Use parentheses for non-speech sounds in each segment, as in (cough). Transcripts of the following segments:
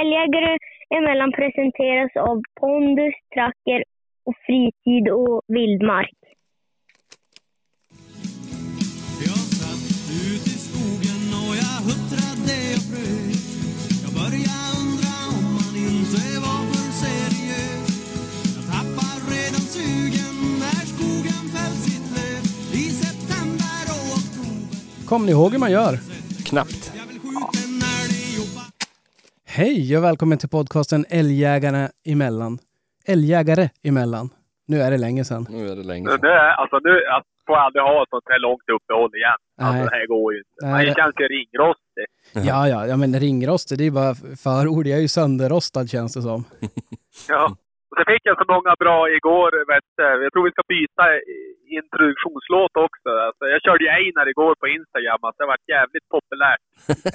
Älgjägare emellan presenteras av Pondus, Tracker och Fritid och Vildmark. Jag satt ut i skogen och jag huttrade och frös Jag började undra om man inte var för seriös Jag tappar redan sugen när skogen fällt sitt löv I september och oktober Kommer ni ihåg hur man gör? Knappt. Hej och välkommen till podcasten Älgjägarna emellan. Älgjägare emellan. Nu är det länge sedan. Nu är det länge Nu, sedan. är- alltså nu jag får jag aldrig ha ett sånt här långt uppehåll igen. Alltså Nej. det här går ju inte. Nej, Man det- känns ju ringrostig. Ja, ja, ja men ringrostig, det är ju bara förord. Jag är ju sönderrostad känns det som. Ja. Och så fick jag så många bra igår. Vet, du. jag tror vi ska byta introduktionslåt också. Alltså, jag körde ju Einar igår på Instagram. Alltså, det har varit jävligt populärt.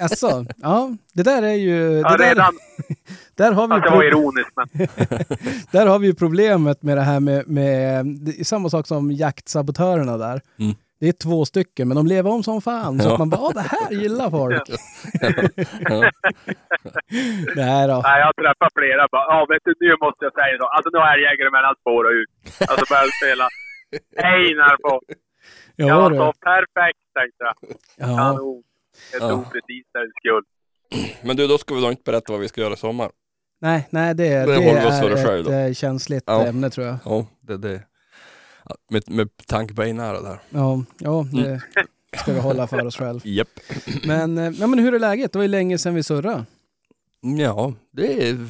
(laughs) Alltså, ja, det där är ju... Ja, Det där, redan. (laughs) där, har vi ju det var ironiskt. Men, (laughs) där har vi ju problemet med det här med, med det är samma sak som jaktsabotörerna där. Mm. Det är två stycken, men de lever om som fan. Så Ja. att man bara, "Åh, det här gillar folk. Ja. (laughs) Nej då. nej, jag träffade flera. Bara, ja, vet du, nu måste jag säga så. Alltså nu har älgjägare mellan spåra ut. Alltså började spela Einar på. Ja, Ja, du. så perfekt tänkte jag. Ja. Kanon. Jag Ja. tog precis där det skulle. Men du, då ska vi då inte berätta vad vi ska göra i sommar. Nej, nej, det, Det det, är själv ett då. eh, känsligt Ja. ämne tror jag. Ja, det det. Ja, Med, med tanke på Einar och det här. Ja, ja det Mm. ska vi hålla för oss själv. (laughs) Japp. Men, eh, ja, men hur är läget? Det var ju länge sedan vi surrade. Ja, det är...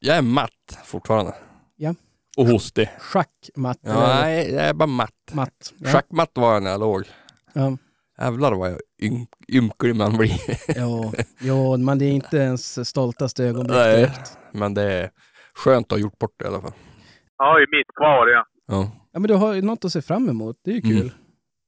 Jag är matt fortfarande. Ja. Och hostig. Schackmatt. Ja, nej, jag är bara matt. Matt. Ja. Schackmatt var jag när jag låg. Ja. Jävlar vad ym- ynklig man blir. (laughs) Jo, jo, men det är inte ens stoltaste ögonblick Nej. direkt. Men det är skönt att ha gjort bort det i alla fall. Har ju mitt kvar, ja. Ja. Ja, men du har ju något att se fram emot. Det är ju kul. Mm.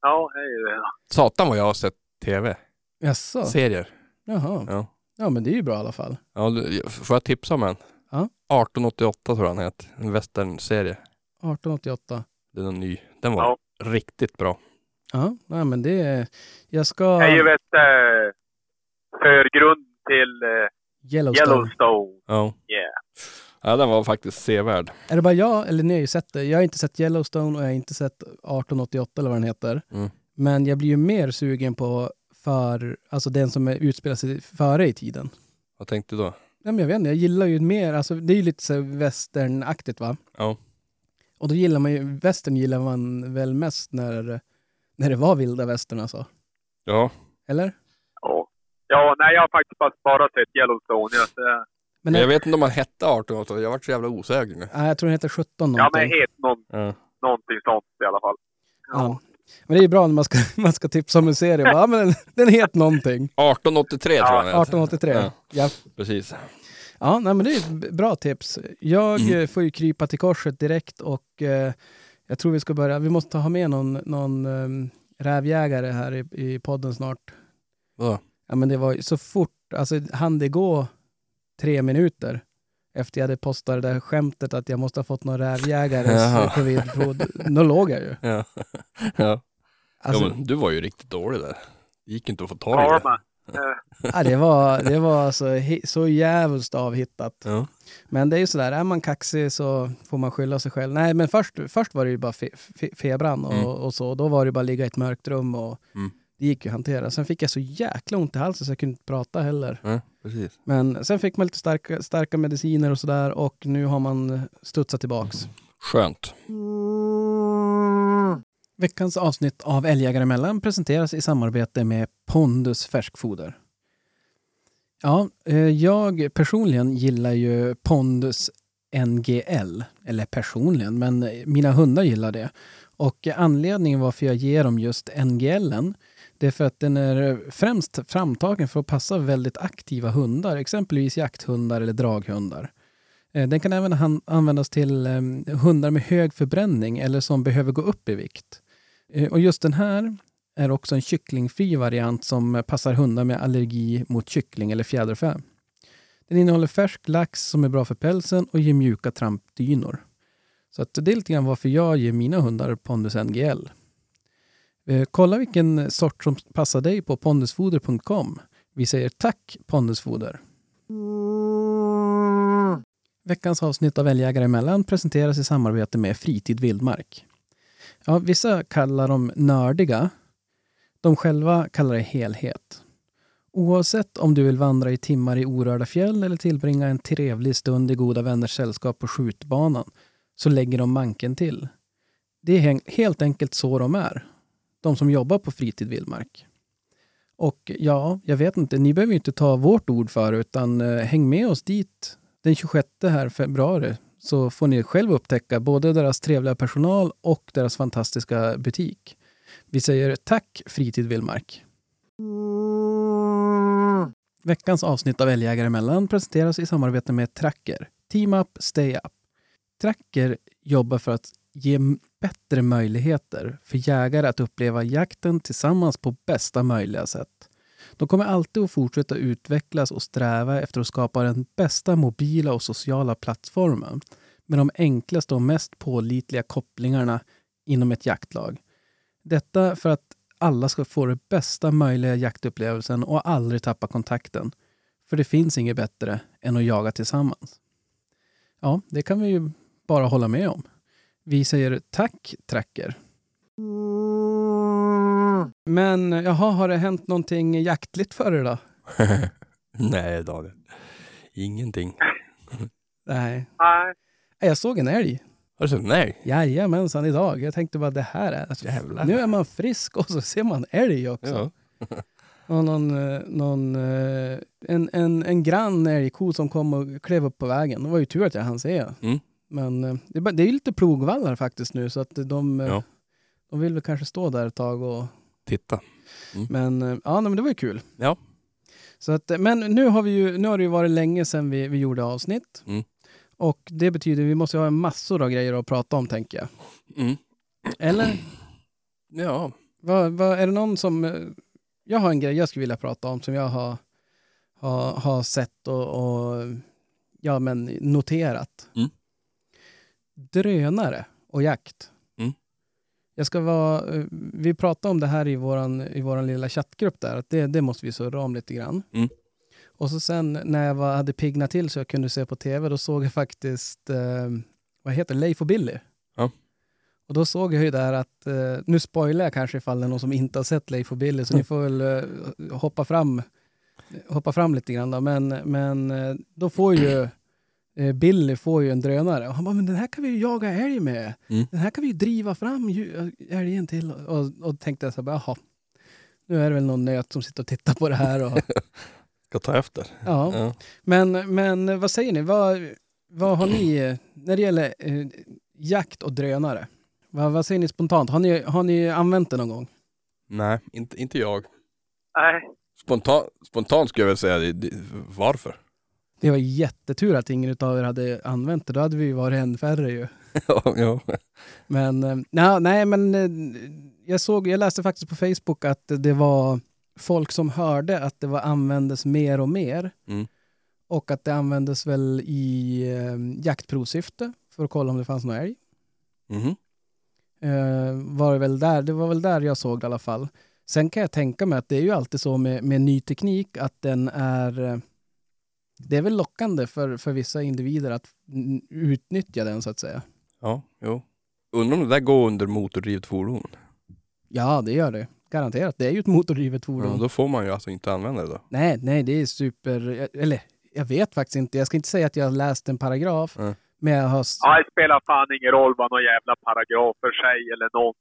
Ja, det är ju det. Satan vad jag har sett tv. Jaså? Serier. Jaha. Ja. Ja, men det är ju bra i alla fall. Ja, du- får jag tipsa om en? Ja. 1888 tror jag den heter. En westernserie. 1888. Den är ny. Den var Ja. riktigt bra. Ja, nej, men det är... Jag ska... Det är ju vet, eh, förgrund till eh, Yellowstone. Yellowstone. Ja. Yeah. Ja, den var faktiskt sevärd. Är det bara jag, eller ni har ju sett det. Jag har inte sett Yellowstone och jag har inte sett 1888 eller vad den heter. Mm. Men jag blir ju mer sugen på för, alltså den som är utspelar sig före i tiden. Vad tänkte du då? Ja, men jag vet inte, jag gillar ju mer, alltså det är ju lite så westernaktigt va? Ja. Och då gillar man ju, western gillar man väl mest när, när det var vilda västern alltså. Ja. Eller? Ja. ja, nej, jag har faktiskt bara bara sett Yellowstone. Jag, Men Men jag vet inte om man hette 1888. Jag vart så jävla osäker nu. nej, jag tror den heter 17 ja, någonting. men het någon, Ja. någonting sånt i alla fall. Ja. Men det är ju bra när man ska, (laughs) man ska tipsa om en serie. Bara, ja, men (laughs) den, den heter någonting. 1883 tror jag den heter. 1883. Ja. Ja. Precis. Ja, nej, men det är ett bra tips. Jag Mm. eh, får ju krypa till korset direkt och eh, jag tror vi ska börja. Vi måste ha med någon, någon um, rävjägare här i, i podden snart. Vadå? Ja, men det var så fort, alltså hann det gå tre minuter efter jag hade postat det där skämtet att jag måste ha fått någon rävjägares Jaha. covid-prov. Då låg jag ju. (laughs) Ja. ja. Alltså, ja men du var ju riktigt dålig där. Det gick inte att få tag i det. (laughs) Eh, ja, det var, det var alltså så jävligt avhittat. Ja. Men det är ju sådär, är man kaxig så får man skylla sig själv. Nej, men först, först var det ju bara fe, fe, febran och, Mm. och så. Då var det bara att ligga i ett mörkt rum och Mm. det gick ju att hantera. Sen fick jag så jäkla ont i halsen så jag kunde inte prata heller. ja, precis. Men sen fick man lite starka, starka mediciner och sådär och nu har man studsat tillbaks. Skönt. Veckans avsnitt av Älgjägare emellan presenteras i samarbete med Pondus färskfoder. Ja, eh, jag personligen gillar ju Pondus NGL. Eller personligen, men mina hundar gillar det. Och anledningen varför jag ger dem just NGLen det är för att den är främst framtagen för att passa väldigt aktiva hundar, exempelvis jakthundar eller draghundar. Eh, den kan även användas till ehm, hundar med hög förbränning eller som behöver gå upp i vikt. Eh, och just den här är också en kycklingfri variant som passar hundar med allergi mot kyckling eller fjäderfä. Den innehåller färsk lax som är bra för pälsen och ger mjuka trampdynor. Så att det är lite grann varför jag ger mina hundar Pondus NGL. Eh, kolla vilken sort som passar dig på pondusfoder.com. Vi säger tack Pondusfoder. Veckans avsnitt av Älgjägare emellan presenteras i samarbete med Fritid Vildmark. Ja, vissa kallar dem nördiga. De själva kallar det helhet. Oavsett om du vill vandra i timmar i orörda fjäll eller tillbringa en trevlig stund i goda vänners sällskap på skjutbanan så lägger de manken till. Det är helt enkelt så de är. De som jobbar på Fritid Vildmark. Och ja, jag vet inte, ni behöver ju inte ta vårt ord för det, utan eh, häng med oss dit den 26 här februari så får ni själv upptäcka både deras trevliga personal och deras fantastiska butik. Vi säger tack Fritid Vildmark. Veckans avsnitt av Älgjägare emellan presenteras i samarbete med Tracker. Team Up, Stay Up. Tracker jobbar för att ge bättre möjligheter för jägare att uppleva jakten tillsammans på bästa möjliga sätt. De kommer alltid att fortsätta utvecklas och sträva efter att skapa den bästa mobila och sociala plattformen med de enklaste och mest pålitliga kopplingarna inom ett jaktlag. Detta för att alla ska få den bästa möjliga jaktupplevelsen och aldrig tappa kontakten. För det finns inget bättre än att jaga tillsammans. Ja, det kan vi ju bara hålla med om. Vi säger tack, Tracker. Men jaha, har det hänt någonting jaktligt för er då? (laughs) Nej, Daniel. Ingenting. Nej. Nej. Jag såg en älg. Har du sett en älg? Jajamensan, idag. Jag tänkte bara det här är... Alltså, Jävlar. Nu är man frisk och så ser man älg också. Ja. (laughs) Och någon, eh, någon, eh, en, en, en grann älgko som kom och klev upp på vägen. Det var ju tur att jag hann se. Mm. Men eh, det är, lite plogvallar faktiskt nu så att de, eh, Ja. de vill väl kanske stå där ett tag. Och, Titta. men eh, ja, men det var ju kul. Ja. Så att, men nu har, vi ju, nu har det ju varit länge sedan vi, vi gjorde avsnitt. Mm. Och det betyder att vi måste ha massor av grejer att prata om tänker jag. Mm. Eller? Ja. Vad, vad, är det någon som... Jag har en grej jag skulle vilja prata om som jag har, har, har sett och, och ja, men noterat. Mm. Drönare och jakt. Mm. Jag ska vara, eh, vi pratade om det här i våran, i våran lilla chattgrupp där, att det, det måste vi surra om lite grann. Mm. Och så sen när jag var, hade piggnat till så jag kunde se på tv, då såg jag faktiskt, eh, vad heter Leif och Billy. Ja. Och då såg jag ju där att, eh, nu spoilar jag kanske ifall det är någon som inte har sett Leif och Billy, så ni får väl eh, hoppa fram hoppa fram lite grann då. Men, men eh, då får ju Billy får ju en drönare och han bara, men den här kan vi ju jaga älg med. Mm. Den här kan vi ju driva fram dju- älgen till. Och, och tänkte jag så här, jaha, nu är det väl någon nöt som sitter och tittar på det här. Och, (laughs) Ska ta efter. ja. Ja. Men, men vad säger ni? Vad, vad har ni eh, när det gäller eh, jakt och drönare? Vad, vad säger ni spontant? Har ni, har ni använt det någon gång? Nej, inte, inte jag. Nej. Spontan, spontant skulle jag väl säga varför? Det var jättetur att ingen av er hade använt det. Då hade vi ju varit en färre ju. (laughs) ja. Men eh, nej, men eh, jag såg, jag läste faktiskt på Facebook att det var folk som hörde att det var användes mer och mer. Mm. Och att det användes väl i eh, jaktprovsyfte för att kolla om det fanns någon älg. Mhm. Eh, var det, väl där, det var väl där jag såg det i alla fall. Sen kan jag tänka mig att det är ju alltid så med, med ny teknik att den är... Det är väl lockande för, för vissa individer att utnyttja den så att säga. Ja, jo. Undrar om det där går under motordrivet fordon? Ja, det gör det. Garanterat. Det är ju ett motordrivet fordon. Ja, då får man ju alltså inte använda det då. Nej, nej, det är super... Eller, jag vet faktiskt inte. Jag ska inte säga att jag har läst en paragraf. Mm. Men jag har... Ja, det spelar fan ingen roll vad någon jävla paragrafer säger eller någon.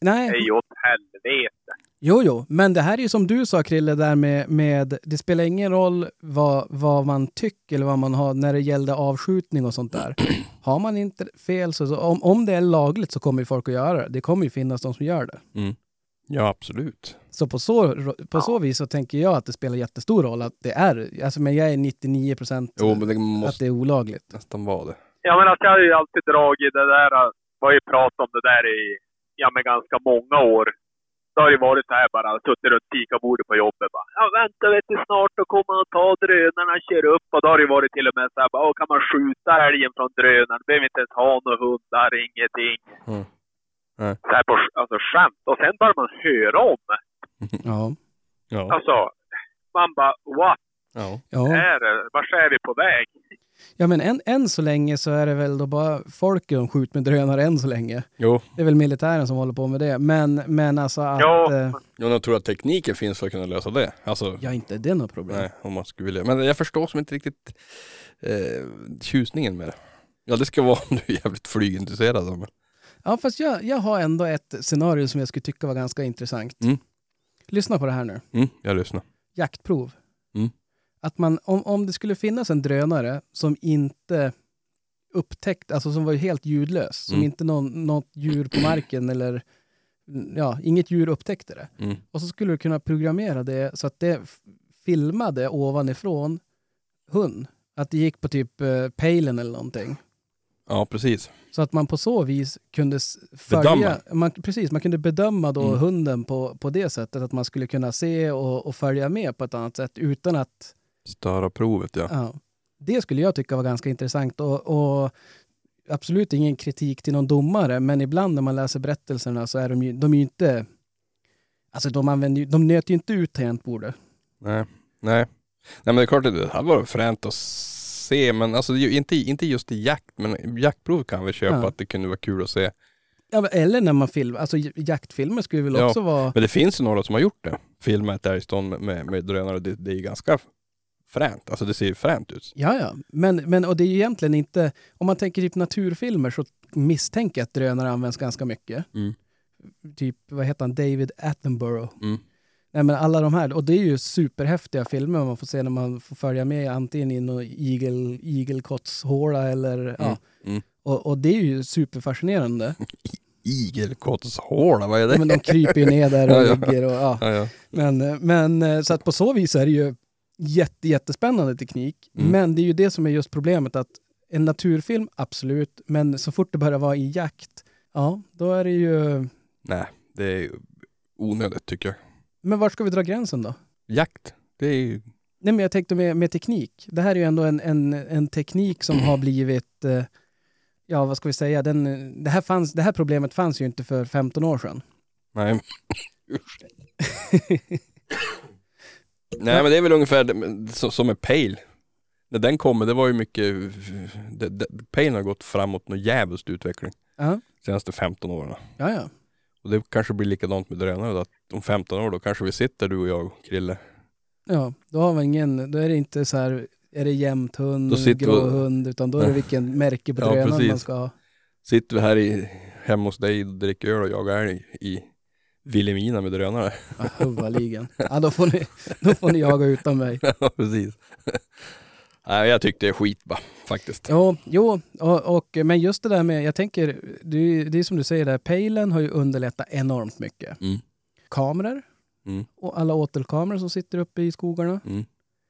Nej, Nej, åt helvete. Jo, jo. Men det här är ju som du sa, Krille, där med... med det spelar ingen roll vad, vad man tycker eller vad man har när det gällde avskjutning och sånt där. (clears throat) Har man inte fel så... så om, om det är lagligt så kommer ju folk att göra det. Det kommer ju finnas de som gör det. Ja, absolut. Så på så, på så vis så tänker jag att det spelar jättestor roll att det är... Alltså, men jag är 99 procent att det är olagligt. nästan vara det. Ja, men alltså, jag har ju alltid dragit det där. äh, Vi har ju pratat om det där i, ja men ganska många år. Det har ju varit så här bara, suttit runt fikabordet på jobbet bara. Ja, vänta vet du, snart då kommer man ta drönarna, kör upp. Och då har det ju varit till och med så här bara, "Åh, kan man skjuta älgen från drönaren? Behöver inte ens ha några hundar, ingenting. Mm. Nej. Så här på, alltså skämt. Och sen börjar man höra om. Ja. Ja. Alltså, man bara, what Ja. Ja, Är, det- vart är vi på väg? Ja men än, än så länge så är det väl då bara folket som skjuter med drönare än så länge. Jo, Det är väl militären som håller på med det. Men, men alltså att... Ja. Eh, jo, jag tror att tekniken finns för att kunna lösa det. Alltså, ja, inte det är något problem. nej, om man skulle vilja. Men jag förstår som inte riktigt eh, tjusningen med det. Ja, det ska vara (laughs) om du är jävligt flygintresserad. Men... Ja, fast jag, jag har ändå ett scenario som jag skulle tycka var ganska intressant. Mm. Lyssna på det här nu. Mm, jag lyssnar. Jaktprov. Mm. Att man, om, om det skulle finnas en drönare som inte upptäckt, alltså som var helt ljudlös, som Mm. inte någon, något djur på marken eller ja, inget djur upptäckte det. Mm. Och så skulle du kunna programmera det så att det filmade ovanifrån hund. Att det gick på typ eh, pejlen eller någonting. Ja, precis. Så att man på så vis kunde följa... Bedöma. Man, precis, man kunde bedöma då Mm. hunden på, på det sättet. Att man skulle kunna se och, och följa med på ett annat sätt utan att... Störa provet, ja. Ja, det skulle jag tycka var ganska intressant. Och, och absolut ingen kritik till någon domare, men ibland när man läser berättelserna så är de ju, de är ju inte... Alltså de, använder, ju- de nöter ju inte ut tangentbordet. Nej. Nej. Nej men det är klart att det hade varit fränt att se men alltså inte, inte just i jakt men jaktprov kan vi köpa Ja. att det kunde vara kul att se. Ja, eller när man filmar. Alltså jaktfilmer skulle väl Ja. också vara... Men det finns ju några som har gjort det. Filmat ett älgstånd med, med, drönare. Det, det är ju ganska fränt. Alltså det ser ju fränt ut. Ja, ja. Men, men och det är ju egentligen inte... Om man tänker typ naturfilmer så misstänker jag att drönare används ganska mycket. Mm. Typ, vad heter han? David Attenborough. Mm. Nej, men alla de här. Och det är ju superhäftiga filmer man får se när man får följa med antingen i någon igel, igelkottshåla eller... Ja. Mm. Och, och det är ju superfascinerande. (laughs) Igelkottshåla, vad är det? men de kryper ju ner där och (laughs) Ja, ja. ligger och... Ja. Ja, ja. Men, men eh, så att på så vis är det ju jätte, jättespännande teknik. Mm. Men det är ju det som är just problemet att en naturfilm, absolut, men så fort det börjar vara i jakt, ja, då är det ju... Nej, det är onödigt tycker jag. Men var ska vi dra gränsen då? Jakt, det är ju... Nej, men jag tänkte med, med teknik. Det här är ju ändå en, en, en teknik som har blivit, eh, ja vad ska vi säga, den, det, här fanns, det här problemet fanns ju inte för 15 år sedan. Nej. (laughs) Nej men det är väl ungefär som med Pale. När den kommer, det var ju mycket... Det, det, Pale har gått framåt något jävligt utveckling Ja, senaste 15 åren. ja. ja. Och det kanske blir likadant med drönare då, att om 15 år då kanske vi sitter du och jag och Krille. Ja, då har man ingen, då är det inte så här, är det jämnt hund, grå vi- hund, utan då är det vilken märke på Ja, drönaren man precis. ska ha. Sitter vi här i, hemma hos dig och dricker öl och jagar älg i Vilhelmina med drönare. Ja, Huvaligen. Ja, då får, ni, då får ni jaga utan mig. (laughs) Ja precis. Nej jag tyckte det är skit bara, faktiskt. Jo, jo och, och, men just det där med, jag tänker, det det är som du säger där, pejlen har ju underlättat enormt mycket. Mm. Kameror Mm. och alla åtelkameror som sitter uppe i skogarna. Mm.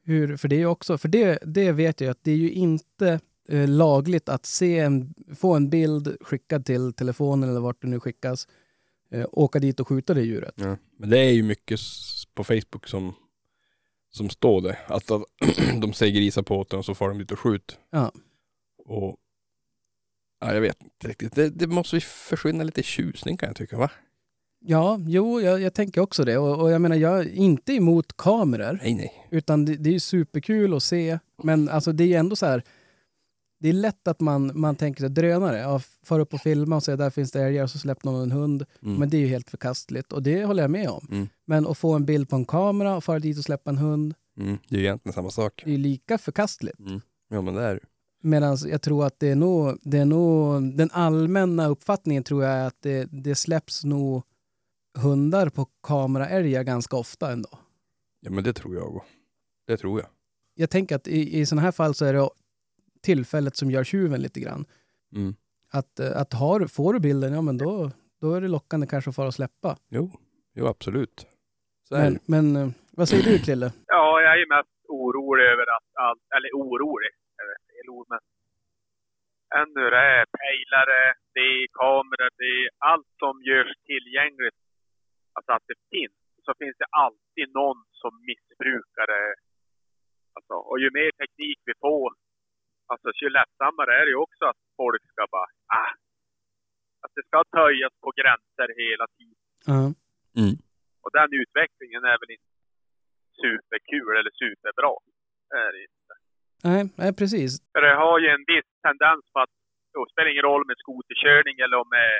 Hur, för det är också, för det, det vet jag att det är ju inte eh, lagligt att se en, få en bild skickad till telefonen eller vart det nu skickas, eh, åka dit och skjuta det djuret. Ja. Men det är ju mycket på Facebook som, som står det. Att att (clears throat) de säger grisar på åt och så får de dit och skjut. Ja. Och ja, jag vet inte riktigt. Det, det måste ju försvinna lite tjusning kan jag tycka va? Ja, jo, jag, jag tänker också det. Och, och jag menar, jag är inte emot kameror. Nej nej. Utan det, det är ju superkul att se. Men alltså det är ju ändå så här. Det är lätt att man, man tänker sig drönare. Ja, far upp och filma och säga där finns det älgar och så släpper någon en hund. Mm. Men det är ju helt förkastligt och det håller jag med om. Mm. Men att få en bild på en kamera och fara dit och släppa en hund. Mm. Det är ju egentligen samma sak. Det är lika förkastligt. Mm. Ja men det är. Medan jag tror att det är nog, det är nog den allmänna uppfattningen tror jag är att det, det släpps nog hundar på kameraälgar ganska ofta ändå. Ja men det tror jag också. Det tror jag. Jag tänker att i, i sådana här fall så är det tillfället som gör tjuven lite grann. Mm. Att, eh, att har, får du bilden, ja men då, då är det lockande kanske att fara och släppa. Jo, jo absolut. Men, men eh, vad säger du Krille? Ja, jag är mest orolig över att allt, eller orolig, är det fel ord, men ännu det är pejlare, det är kameror, det är allt som görs tillgängligt, alltså att det finns, så finns det alltid någon som missbrukar det. Alltså, och ju mer teknik vi får, alltså ju lättsammare är det ju också att folk ska bara, ah, att det ska töjas på gränser hela tiden. Ja. Mm. Och den utvecklingen är väl inte superkul eller superbra. Det är det inte. Nej, nej precis. För det har ju en viss tendens på att, då spelar det ingen roll med skoterkörning eller om med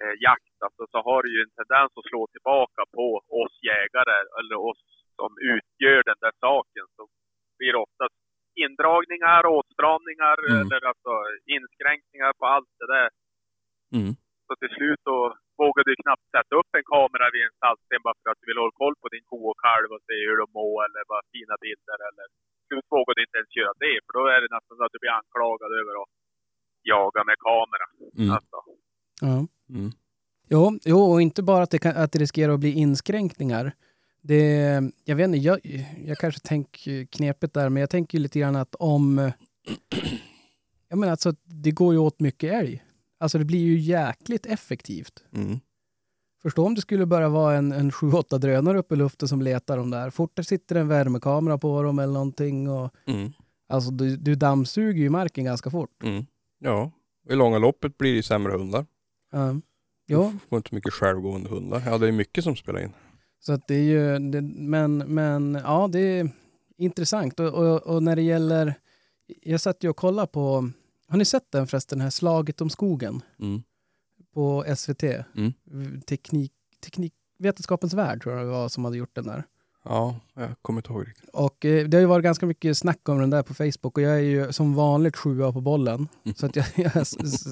eh, jakt, alltså, så har det ju en tendens att slå tillbaka på oss jägare eller oss som utgör den där saken. Så blir det oftast indragningar, åtstramningar Mm. eller alltså inskränkningar på allt det där. Mm. Så till slut så vågar du knappt sätta upp en kamera vid en saltsten bara för att du vill hålla koll på din ko och kalv och se hur de mår eller bara fina bilder eller slut vågar du inte ens göra det för då är det nästan så att du blir anklagad över att jaga med kamera. Mm. Alltså. Ja. Mm. Jo, jo, och inte bara att det, kan, att det riskerar att bli inskränkningar. Det, jag vet inte, jag, jag kanske tänker knepet där, men jag tänker lite grann att om... Jag menar alltså, det går ju åt mycket älg. Alltså det blir ju jäkligt effektivt. Mm. Förstå om det skulle bara vara en, en 7-8 drönare uppe i luften som letar dem där. Fort det sitter en värmekamera på dem eller någonting. Och, Mm. alltså du, du dammsuger ju marken ganska fort. Mm. Ja, i långa loppet blir det ju sämre hundar. Ja. Du får inte mycket självgående hundar. Ja, det är mycket som spelar in. Så att det är ju, det, men, men ja, det är intressant. Och, och, och när det gäller, jag satt ju och kollade på, har ni sett den förresten, det här Slaget om skogen Mm. på SVT? Mm. Teknik, teknik, Vetenskapens värld tror jag det var som hade gjort den där. Ja, jag kommer inte ihåg riktigt. Och eh, det har ju varit ganska mycket snack om den där på Facebook och jag är ju som vanligt sjua på bollen. Mm. Så att jag, (laughs) jag har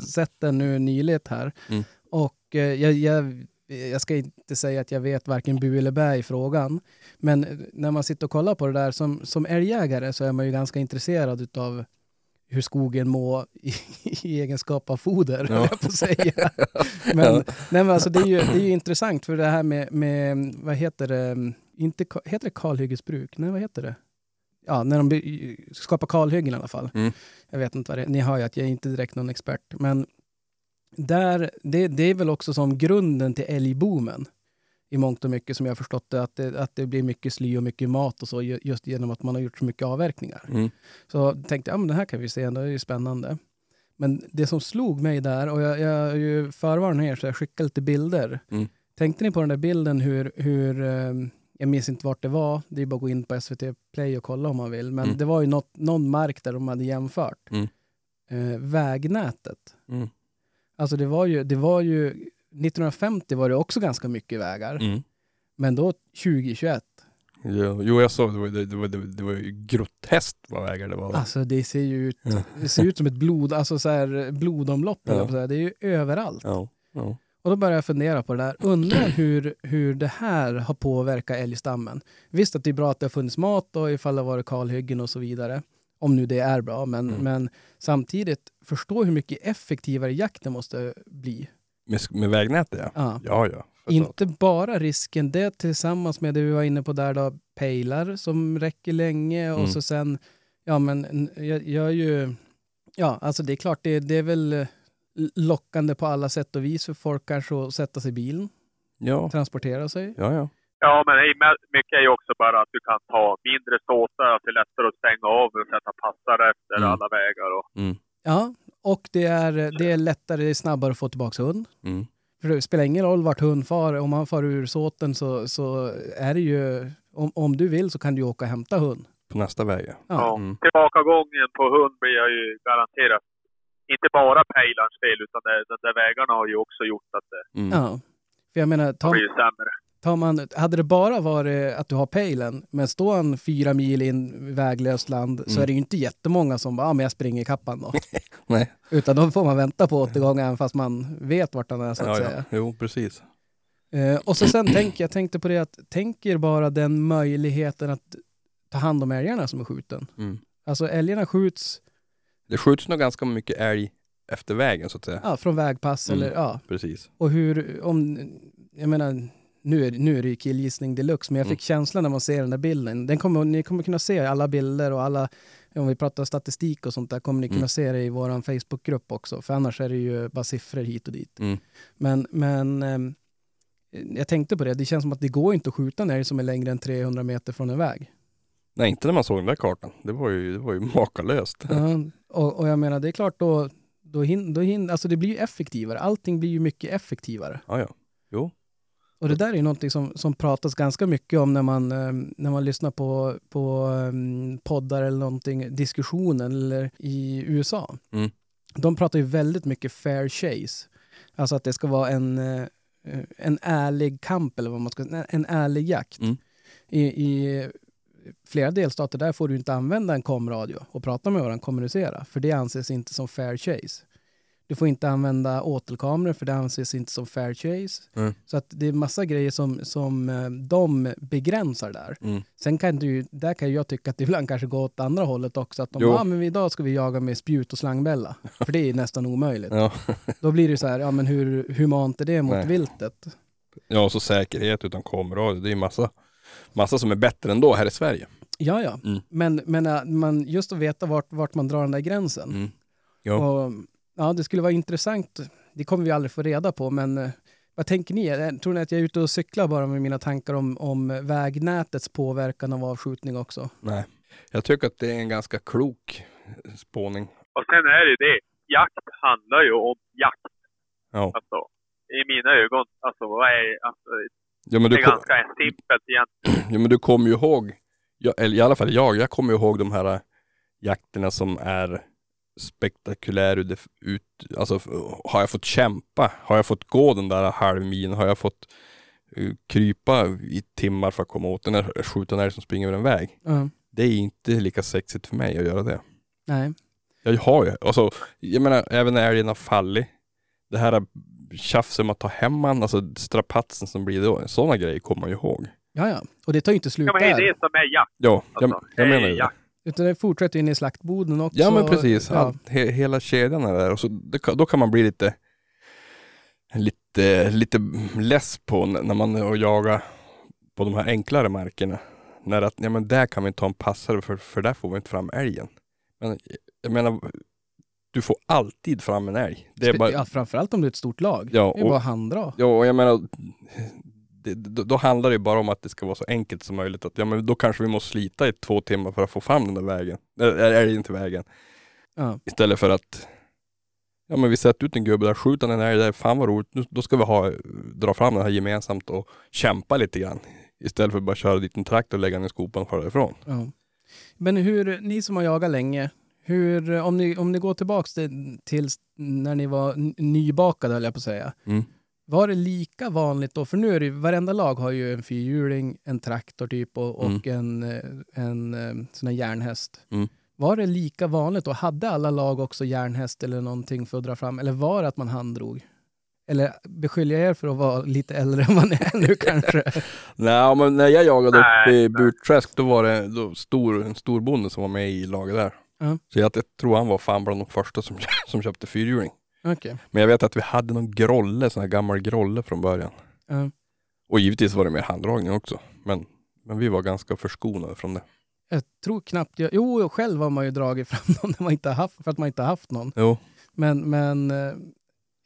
sett den nu nyligt här. Mm. Och eh, jag, jag, jag ska inte säga att jag vet varken bu eller bä i frågan. Men när man sitter och kollar på det där som, som älgjägare så är man ju ganska intresserad utav hur skogen mår i, (laughs) i egenskap av foder, Ja. ja. jag på att säga. (laughs) Men, nej, men alltså, det, är ju, det är ju intressant för det här med, med vad heter det, inte, heter det kalhyggesbruk? Nej, vad heter det? Ja, när de skapar kalhyggen i alla fall. Mm. Jag vet inte vad det är. Ni hör ju att jag är inte direkt någon expert. Men där, det, det är väl också som grunden till älgboomen i mångt och mycket som jag har förstått det, att det, att det blir mycket sly och mycket mat och så ju- just genom att man har gjort så mycket avverkningar. Mm. Så tänkte jag, ja men det här kan vi se, det är ju spännande. Men det som slog mig där, och jag, jag är ju förvarnad er så jag skickade lite bilder. Mm. Tänkte ni på den där bilden hur, hur eh, jag minns inte vart det var, det är bara att gå in på SVT Play och kolla om man vill. Men Mm. det var ju något, någon mark där de hade jämfört Mm. eh, vägnätet. Alltså det var ju, det var ju, 1950 var det också ganska mycket vägar, Mm. men då 2021, Ja, jo, jag såg det. Var, det, det, var, det, det var ju groteskt vad vägar det var. alltså det ser ju ut, Ja. det ser ut som ett blod, alltså så här blodomlopp, Ja. så här. det är ju överallt. Ja. ja. Och då började jag fundera på det där. Undrar (clears throat) hur, hur det här har påverkat älgstammen. Visst att det är bra att det har funnits mat och ifall det har varit kalhyggen och så vidare. Om nu det är bra. Men, Mm. men samtidigt, förstå hur mycket effektivare jakten måste bli. Med, med vägnätet ja. Ja. Ja, ja. Inte bara risken, det tillsammans med det vi var inne på där då, pejlar som räcker länge och Mm. så sen, ja men jag, jag är ju, ja alltså det är klart det, det är väl lockande på alla sätt och vis för folk kanske att sätta sig i bilen, Ja, transportera sig. ja, ja. Ja, men mycket är ju också bara att du kan ta mindre såtar, att det är lättare att stänga av och sätta passare efter Mm. alla vägar. Och, Mm. Ja, och det är, det är lättare, det är snabbare att få tillbaka hund. Mm. För det spelar ingen roll vart hund far, om han far ur såten så, så är det ju, om, om du vill så kan du åka och hämta hund. På nästa väg ja. Ja. Mm. Tillbakagången på hund blir jag ju garanterat inte bara pejlarns fel, utan det, de där vägarna har ju också gjort att det Mm. Ja. För jag menar, tar, blir ju sämre. Tar man, hade det bara varit att du har pejlen, men står han fyra mil in väglöst land så Mm. är det ju inte jättemånga som bara, ja men jag springer i kappan då. (laughs) Nej. Utan då får man vänta på återgång även fast man vet vart han är så att Ja, säga. ja. Jo, precis. Eh, och så sen (clears throat) tänker jag tänkte på det att tänk er bara den möjligheten att ta hand om älgarna som är skjuten. Mm. Alltså älgarna skjuts Det skjuts nog ganska mycket älg efter vägen så att säga. ja, från vägpass Mm. eller ja. Precis. Och hur, om, jag menar, nu är, nu är det ju killgissning deluxe, men jag fick känslan när man ser den där bilden. Den kommer, ni kommer kunna se alla bilder och alla, om vi pratar statistik och sånt där, kommer ni kunna Mm. se det i vår Facebookgrupp också, för annars är det ju bara siffror hit och dit. Mm. Men, men ehm, jag tänkte på det, det känns som att det går inte att skjuta en älg som är längre än 300 meter från en väg. Nej, inte när man såg den där kartan. Det var ju, det var ju (laughs) makalöst. Ja, och, och jag menar, det är klart då, då, hin, då hin, alltså det blir ju effektivare. Allting blir ju mycket effektivare. Ja, ja. Jo. Och det där är ju någonting som, som pratas ganska mycket om när man, eh, när man lyssnar på, på eh, poddar eller någonting, diskussionen eller i USA. Mm. De pratar ju väldigt mycket fair chase. Alltså att det ska vara en, eh, en ärlig kamp eller vad man ska säga, en ärlig jakt. Mm. I, I flera delstater där får du inte använda en komradio och prata med varandra, kommunicera, för det anses inte som fair chase. Du får inte använda åtelkameror för det anses inte som fair chase. Mm. Så att det är massa grejer som, som eh, de begränsar där. Mm. Sen kan du där kan jag tycka att det ibland kanske går åt andra hållet också. Att de Jo. ja men idag ska vi jaga med spjut och slangbälla. (laughs) För det är nästan omöjligt. Ja. (laughs) Då blir det så här, ja men hur humant är det mot Nej. viltet? ja, och så säkerhet utan kameradio. Det är massa, massa som är bättre ändå här i Sverige. Ja, ja. Mm. Men, men äh, man, just att veta vart, vart man drar den där gränsen. Mm. Och, ja, det skulle vara intressant. Det kommer vi aldrig få reda på, men eh, vad tänker ni? Eh, Tror ni att jag är ute och cyklar bara med mina tankar om, om vägnätets påverkan av avskjutning också? Nej. Jag tycker att det är en ganska klok spåning. Och sen är det ju det. Jakt handlar ju om jakt. Ja. Alltså, I mina ögon. Alltså, vad är, alltså, Ja men det är kom, ganska simpelt egentligen. (clears throat) ja, men du kommer ju ihåg, ja, eller i alla fall jag, jag kommer ju ihåg de här äh, jakterna som är spektakulära ut, ut, alltså har jag fått kämpa, har jag fått gå den där halvmilen, har jag fått uh, krypa i timmar för att komma åt den där skjuta en älg som springer över en väg. Ja. Det är inte lika sexigt för mig att göra det. Nej. Jag har ju, alltså, jag menar även när älgen har fallit, det här tjafset med att ta hem han, alltså strapatsen som blir då, sådana grejer kommer man ju ihåg. Ja, ja. Och det tar ju inte slut Ja, men det är där. det som är jakt. Ja, jag, Alltså, jag menar ju det. Utan det fortsätter in i slaktboden också. Ja men precis, Ja. He, hela kedjan är där och så det, då kan man bli lite lite, lite less på när man är och jagar på de här enklare markerna. När att, ja men där kan vi ta en passare för, för där får vi inte fram älgen. Men jag menar, du får alltid fram en älg. Det är bara, Ja, framförallt om det är ett stort lag. Ja, det är och- bara att handdra. Ja, och jag menar, det, då, handlar det ju bara om att det ska vara så enkelt som möjligt. Att, ja, men då kanske vi måste slita i två timmar för att få fram den där vägen. Eller älgen till vägen. Ja. Istället för att, ja men vi sätter ut en gubbe där, skjuter en älg där, fan vad roligt, nu, då ska vi ha, dra fram den här gemensamt och kämpa lite grann. Istället för att bara köra dit en traktor och lägga den i skopan och fara ifrån. Ja. Men hur, ni som har jagat länge, hur, om, ni, om ni går tillbaks till, till när ni var nybakade, höll jag på att säga. Mm. Var det lika vanligt då? För nu är det varenda lag har ju en fyrhjuling, en traktor typ och, och en, eh, en eh, sån här järnhäst. Mm. Var det lika vanligt och hade alla lag också järnhäst eller någonting för att dra fram? Eller var det att man handdrog? Eller beskyller jag er för att vara lite äldre än vad ni är nu kanske? (laughs) Nej men när jag jagade uppe i. Burträsk då var det då stor, en storbonde som var med i laget där. Ja. Så jag, jag tror han var fan bland de första som, som köpte fyrhjuling. Okej. Men jag vet att vi hade någon grolle, sån här gammal grolle från början. Ja. Och givetvis var det med handdragning också. Men, men vi var ganska förskonade från det. Jag tror knappt jag... Jo, själv har man ju dragit fram (laughs) någon när man inte har haft, för att man inte har haft någon. Jo. Men, men... eh,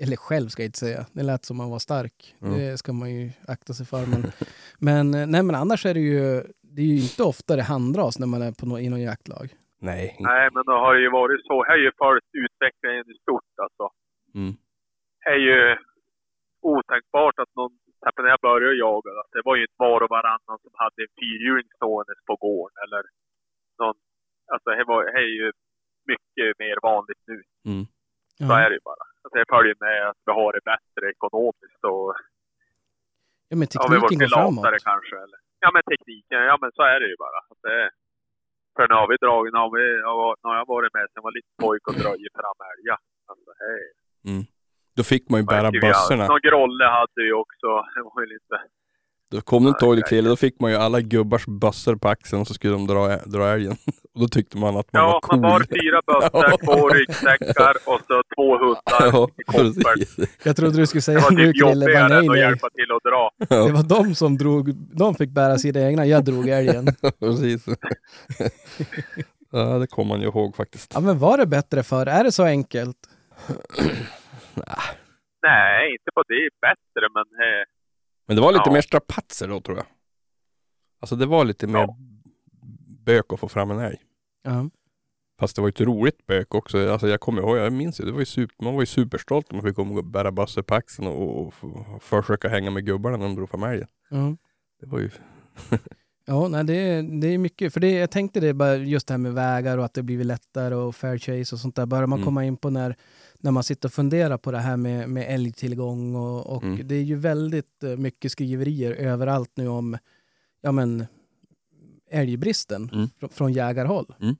Eller själv ska jag inte säga. Det lät som man var stark. Mm. Det ska man ju akta sig för. Men, (laughs) men, eh, nej, men annars är det ju... Det är ju inte ofta det handdras när man är på no, i någon jaktlag. Nej. Nej, men då har det ju varit så. Här är ju följt utvecklingen i stort alltså. Mm. Det är ju otänkbart att någon, när jag började jaga, att det var ju inte var och varannan som hade en fyrhjuling stående på gården eller någon. Alltså det, var, det är ju mycket mer vanligt nu. Mm. Så är det ju bara. Alltså det följer med att vi har det bättre ekonomiskt och Ja, men ja, vi var tekniken går framåt. latare kanske. Eller. Ja men tekniken, ja men så är det ju bara. Att det, för nu har vi dragit, nu har, vi, jag var- nu har jag varit med sen jag var liten pojke och dragit fram älgar. Alltså, hej. Då fick man ju bära bössorna. Någon grolle hade ju också. Det var ju lite... Då kom du inte Nej, ihåg det. Krille, då fick man ju alla gubbars bössor på axeln och så skulle de dra, dra älgen. (laughs) Och då tyckte man att man Ja, var cool. man bar fyra bössor, (laughs) två ryggsäckar och så två hundar ja, i precis. Jag trodde du skulle Det säga var nu typ Krille, bara nej nej. hjälpa till att dra. Det var de som drog, de fick bära sina egna, jag drog älgen. (laughs) precis. ja, det kommer man ju ihåg faktiskt. Ja men var det bättre för Är det så enkelt? Nej, inte på det bättre, men eh, Men det var lite Ja. mer strapatser då tror jag. Alltså det var lite mer Ja. bök att få fram en älg. Ja. Fast det var ju ett roligt bök också. Alltså jag kommer ihåg, jag minns ju, det var ju super, man var ju superstolt om man fick komma och bära bössor på axeln och, och, och försöka hänga med gubbarna när de drog fram älgen. Ja. Det var ju, (laughs) Ja, nej, det, är, det är mycket. För det, jag tänkte det bara just det här med vägar och att det blivit lättare och fair chase och sånt där. Börjar man Mm. komma in på när, när man sitter och funderar på det här med, med älgtillgång och, och Mm. det är ju väldigt eh, mycket skriverier överallt nu om ja, men, älgbristen Mm. fr- från jägarhåll. Mm.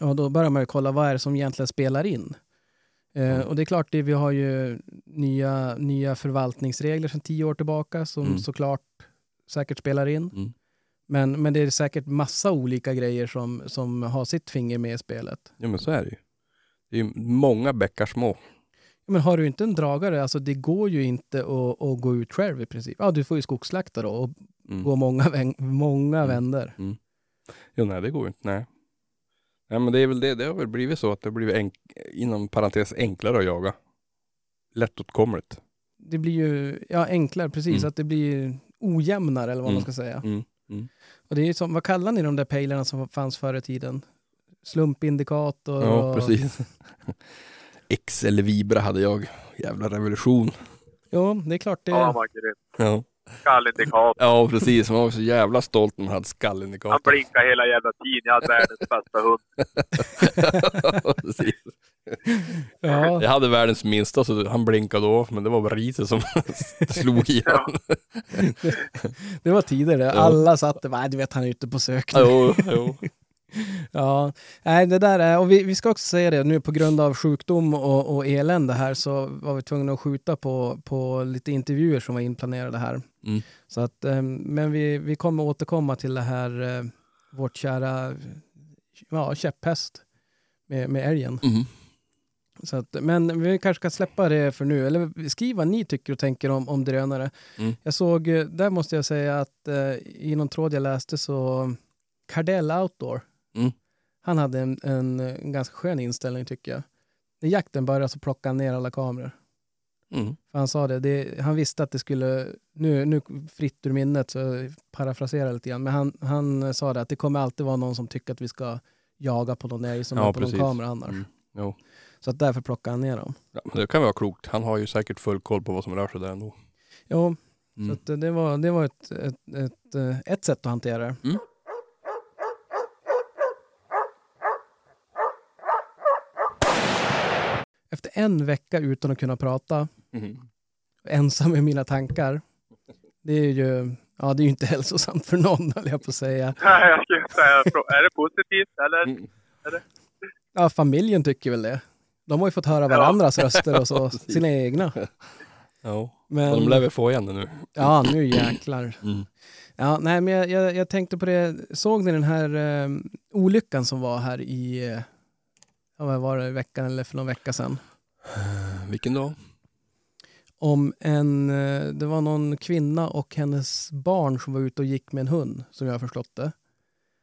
Och då börjar man ju kolla vad är det som egentligen spelar in. Eh, Mm. och det är klart, det, vi har ju nya, nya förvaltningsregler sedan tio år tillbaka som Mm. såklart säkert spelar in. Mm. Men, men det är säkert massa olika grejer som, som har sitt finger med i spelet. ja men så är det ju. Det är många bäckar små. Men har du inte en dragare, alltså det går ju inte att, att gå ut själv i princip. Ja, du får ju skogsslakta då och Mm. gå många, vän, många Mm. vänder. Jo, nej det går ju inte. Nej. nej men det är väl det. Det har väl blivit så att det har blivit enk, inom parentes enklare att jaga. Lättåtkomligt. Det blir ju ja, enklare, precis, Mm. att det blir ojämnare eller vad man Mm. ska säga. Mm. Mm. Och det är ju som, vad kallar ni de där pejlarna som fanns förr i tiden? Slumpindikator? Ja, och, precis. (laughs) X eller Vibra hade jag. Jävla revolution. Jo, det är klart det. Ja, vad grymt. Ja, Skallindikator. ja precis. Man var så jävla stolt när man hade Han skallindikator. blinkade hela jävla tiden. Jag hade världens bästa hund. (laughs) precis. ja, Jag hade världens minsta så han blinkade då, men det var bara riset som (laughs) slog i Ja. honom. det var tider det. Alla satt där, "Nej, du vet han är ute på sökning. Jo, jo. (laughs) Ja, nej det där är, och vi, vi ska också säga det, nu på grund av sjukdom och, och elände här så var vi tvungna att skjuta på, på lite intervjuer som var inplanerade här. Mm. Så att, eh, men vi, vi kommer återkomma till det här, eh, vårt kära ja, käpphäst med, med älgen. Mm. Så att, men vi kanske ska släppa det för nu, eller skriv vad ni tycker och tänker om, om drönare. Mm. Jag såg, eh, där måste jag säga att eh, i någon tråd jag läste så, Cardell Outdoor, Mm. han hade en, en, en ganska skön inställning tycker jag. När jakten började så plockade han ner alla kameror. Mm. För han sa det, det, han visste att det skulle, nu, nu fritt ur minnet så parafraserar lite grann, men han, han sa det att det kommer alltid vara någon som tycker att vi ska jaga på någon älg som Ja, är på precis. någon kamera annars. Mm. Jo. Så att därför plockade han ner dem. Ja, det kan vara klokt. Han har ju säkert full koll på vad som rör sig där ändå. Jo, Mm. så det var, det var ett, ett, ett, eh, ett sätt att hantera det. Mm. Efter en vecka utan att kunna prata, Mm. ensam med mina tankar, det är ju, ja, det är ju inte (laughs) hälsosamt för någon, höll jag på att säga. Nej, jag skulle säga, är det positivt eller? Mm. Ja, familjen tycker väl det. De har ju fått höra varandras röster och så, (laughs) sina egna. Ja, Men, de lär väl få igen det nu. Ja, nu jäklar. Mm. Ja, nej, men jag, jag, jag tänkte på det, såg ni den här eh, olyckan som var här i, eh, ja, vad var det, i veckan eller för någon vecka sedan? Vilken då? Om en, eh, det var någon kvinna och hennes barn som var ute och gick med en hund, som jag har förstått det.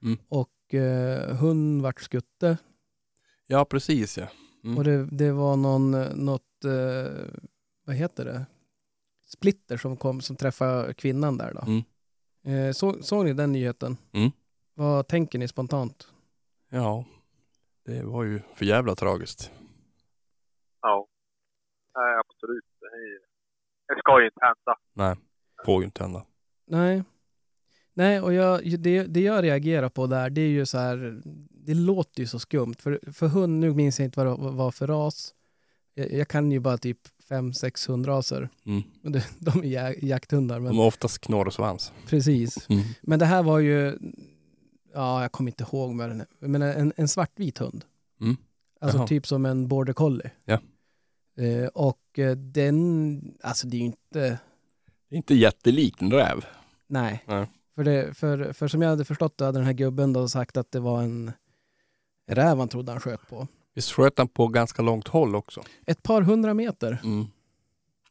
Mm. Och eh, hund vart skutte Ja, precis ja. Mm. och det, det var någon, eh, något, eh, vad heter det, splitter som kom som träffade kvinnan där då. Mm. Eh, så, såg ni den nyheten? Mm. Vad tänker ni spontant? Ja, det var ju för jävla tragiskt. Ja. Nej, absolut. Det, är, det ska ju inte hända. Nej, får ju inte hända. Nej. Nej, och jag, det, det jag reagerar på där, det är ju så här, det låter ju så skumt. För, för hund, nu minns jag inte vad det var för ras. Jag, jag kan ju bara typ 5-6 hundraser. Mm. Det- (laughs) De är ja- jakthundar, men De har oftast knorr och svans. precis. Mm. Men det här var ju, ja, jag kommer inte ihåg vad den är, men en, en svartvit hund. Mm. Alltså Jaha. typ som en border collie. Ja. Eh, och eh, den, alltså det är ju inte, Det är inte jättelikt en räv. nej. Nej. För, det, för, för som jag hade förstått det hade den här gubben då sagt att det var en räv han trodde han sköt på. Visst sköt han på ganska långt håll också? Ett par hundra meter. Mm.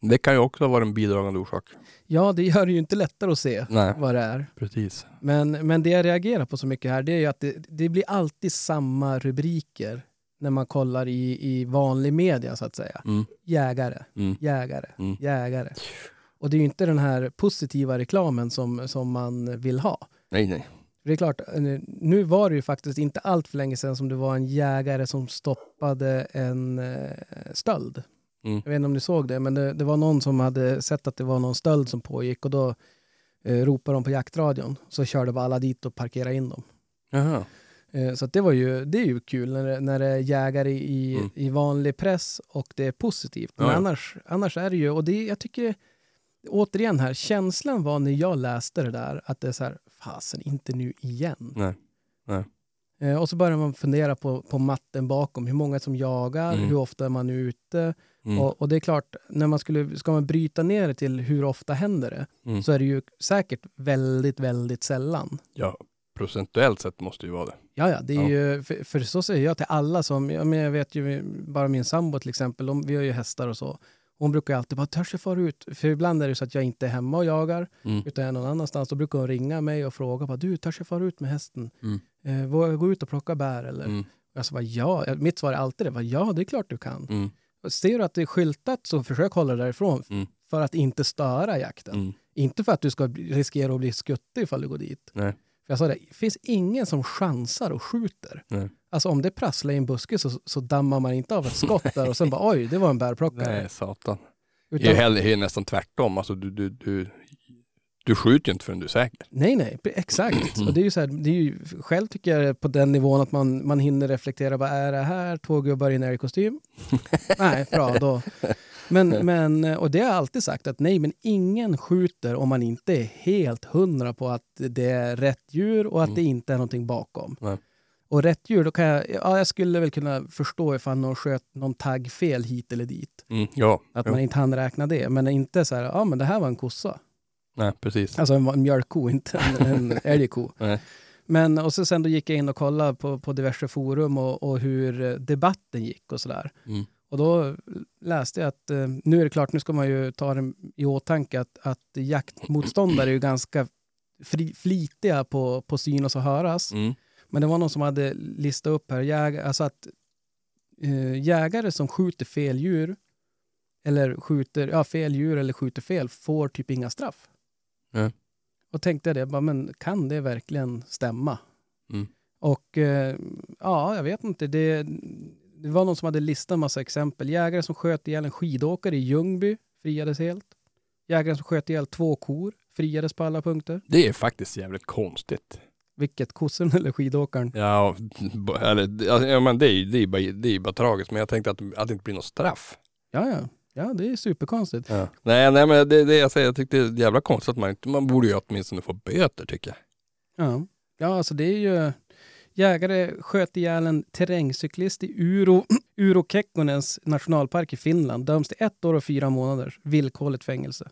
Det kan ju också vara en bidragande orsak. Ja, det gör det ju inte lättare att se Nej, vad det är. precis. Men, men det jag reagerar på så mycket här, det är ju att det, det blir alltid samma rubriker när man kollar i, i vanlig media så att säga. Mm. Jägare, Mm. jägare, Mm. jägare. Och det är ju inte den här positiva reklamen som, som man vill ha. Nej, nej. Det är klart, eh, nu var det ju faktiskt inte allt för länge sedan som det var en jägare som stoppade en eh, stöld. Mm. Jag vet inte om ni såg det, men det, det var någon som hade sett att det var någon stöld som pågick och då eh, ropade de på jaktradion. Så körde bara alla dit och parkerade in dem. Jaha. Eh, Så det, var ju, det är ju kul när det, när det är jägare i, Mm. i vanlig press och det är positivt. Men Ja, annars, annars är det ju, och det, jag tycker, återigen här, känslan var när jag läste det där att det är så här, fasen inte nu igen. Nej. Eh, och så börjar man fundera på, på matten bakom, hur många som jagar, Mm. hur ofta är man ute. Mm. Och, och det är klart, när man skulle, ska man bryta ner det till hur ofta händer det, Mm. så är det ju säkert väldigt, väldigt sällan. Ja, procentuellt sett måste ju vara det. Ja, ja, det är Ja. ju, för, för så säger jag till alla som, ja, men jag vet ju bara min sambo till exempel, de, vi har ju hästar och så. Hon brukar alltid bara, törs jag fara ut? För ibland är det så att jag inte är hemma och jagar, Mm. utan jag är någon annanstans. Då brukar hon ringa mig och fråga, bara, du, törs jag fara ut med hästen? Mm. Eh, vågar jag gå ut och plocka bär? Eller? Mm. Jag sa ja, mitt svar är alltid det, bara, ja, det är klart du kan. Mm. Ser du att det är skyltat så försök hålla dig därifrån Mm. för att inte störa jakten. Mm. Inte för att du ska riskera att bli skuttig ifall du går dit. Nej. För jag sa det, det finns ingen som chansar och skjuter. Nej. Alltså om det prasslar i en buske så, så dammar man inte av ett skott där och sen bara (laughs) oj, det var en bärplockare. Nej, satan. Utan, Det är, är nästan tvärtom. Alltså, du, du, du, du skjuter ju inte förrän du är säker. nej, nej, exakt. (clears throat) Och det är ju så här, det är ju, själv tycker jag på den nivån att man, man hinner reflektera, vad är det här? Två gubbar i en älgkostym? (laughs) nej, bra då. Men, (laughs) men, och det har jag alltid sagt att nej, men ingen skjuter om man inte är helt hundra på att det är rätt djur och att Mm. det inte är någonting bakom. Nej. Och rätt djur, då kan jag, ja, jag skulle väl kunna förstå ifall någon sköt någon tagg fel hit eller dit. Mm. Ja, Att man inte hann räkna det. Men inte så här, ja men det här var en kossa. Nej precis. Alltså en, en mjölkko, (laughs) inte en, en älgko. Nej. Men och så sen då gick jag in och kollade på, på diverse forum och, och hur eh, debatten gick och sådär. Mm. Och då läste jag att, eh, nu är det klart, nu ska man ju ta det i åtanke att, att jaktmotståndare är ju ganska fri, flitiga på, på synas och höras. Mm. Men det var någon som hade listat upp här, jäg, alltså att eh, jägare som skjuter fel djur, eller skjuter, ja, fel djur eller skjuter fel, får typ inga straff. Ja. Och tänkte det, bara, men kan det verkligen stämma? Mm. Och eh, ja, jag vet inte. Det, det var någon som hade listat en massa exempel. Jägare som sköt ihjäl en skidåkare i Ljungby friades helt. Jägare som sköt ihjäl två kor friades på alla punkter. Det är faktiskt jävligt konstigt. Vilket, kossan eller skidåkaren? Ja, eller, alltså, ja men det är ju det är bara, det är bara tragiskt. Men jag tänkte att, att det inte blir något straff. Ja, ja. Ja, det är superkonstigt. Ja. Nej, nej men det, det jag säger, jag tyckte det är jävla konstigt att man man borde ju åtminstone få böter tycker jag. Ja, ja alltså det är ju... Jägare sköt ihjäl en terrängcyklist i Uro, (clears throat) Uro Kekkonens nationalpark i Finland. Döms till ett år och fyra månader. Villkorligt fängelse.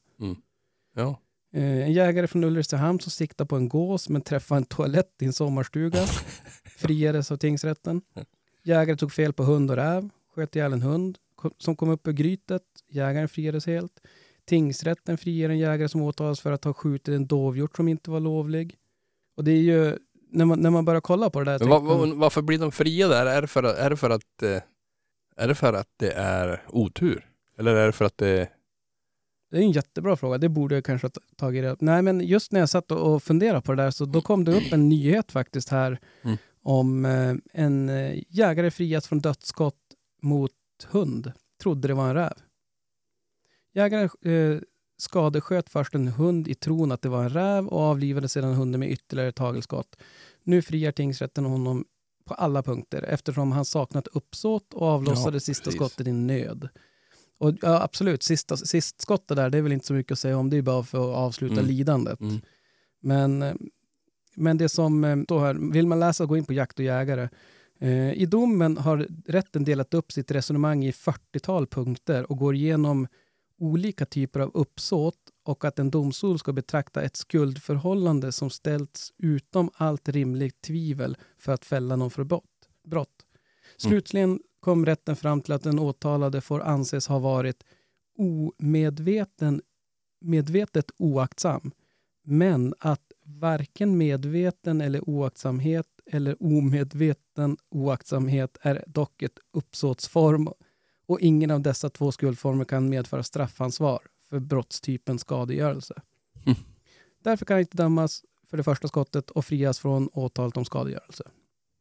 Ja. Eh, en jägare från Ulricehamn som siktade på en gås men träffade en toalett i en sommarstuga. (laughs) Friades av tingsrätten. Jägare tog fel på hund och räv. Sköt ihjäl en hund som kom upp ur grytet. Jägaren friades helt. Tingsrätten friar en jägare som åtalas för att ha skjutit en dovhjort som inte var lovlig. Och det är ju, när man, när man börjar kolla på det där. Men va, tänker man- va, varför blir de fria där? Är det för att, är det för att, eh, är det för att det är otur? Eller är det för att det Det är en jättebra fråga. Det borde jag kanske ha tagit reda Nej, men just när jag satt och- och funderade på det där så då kom det upp en nyhet faktiskt här Mm. om eh, en eh, jägare frias från dödsskott mot hund. Trodde det var en räv. Jägaren eh, skadesköt först en hund i tron att det var en räv och avlivade sedan hunden med ytterligare ett hagelskott. Nu friar tingsrätten honom på alla punkter eftersom han saknat uppsåt och avlossade Ja, sista precis. skottet i nöd. Och ja, absolut, sista, sist skottet där, det är väl inte så mycket att säga om. Det är bara för att avsluta Mm. lidandet. Mm. Men, eh, men det som eh, står här, vill man läsa, gå in på Jakt och jägare. Eh, I domen har rätten delat upp sitt resonemang i 40-tal punkter och går igenom olika typer av uppsåt och att en domstol ska betrakta ett skuldförhållande som ställts utom allt rimligt tvivel för att fälla någon för brott. brott. Slutligen kom rätten fram till att den åtalade får anses ha varit omedveten, medvetet oaktsam, men att varken medveten eller oaktsamhet eller omedveten oaktsamhet är dock ett uppsåtsform och ingen av dessa två skuldformer kan medföra straffansvar för brottstypen skadegörelse. Mm. (laughs) Därför kan inte dömas för det första skottet och frias från åtalet om skadegörelse.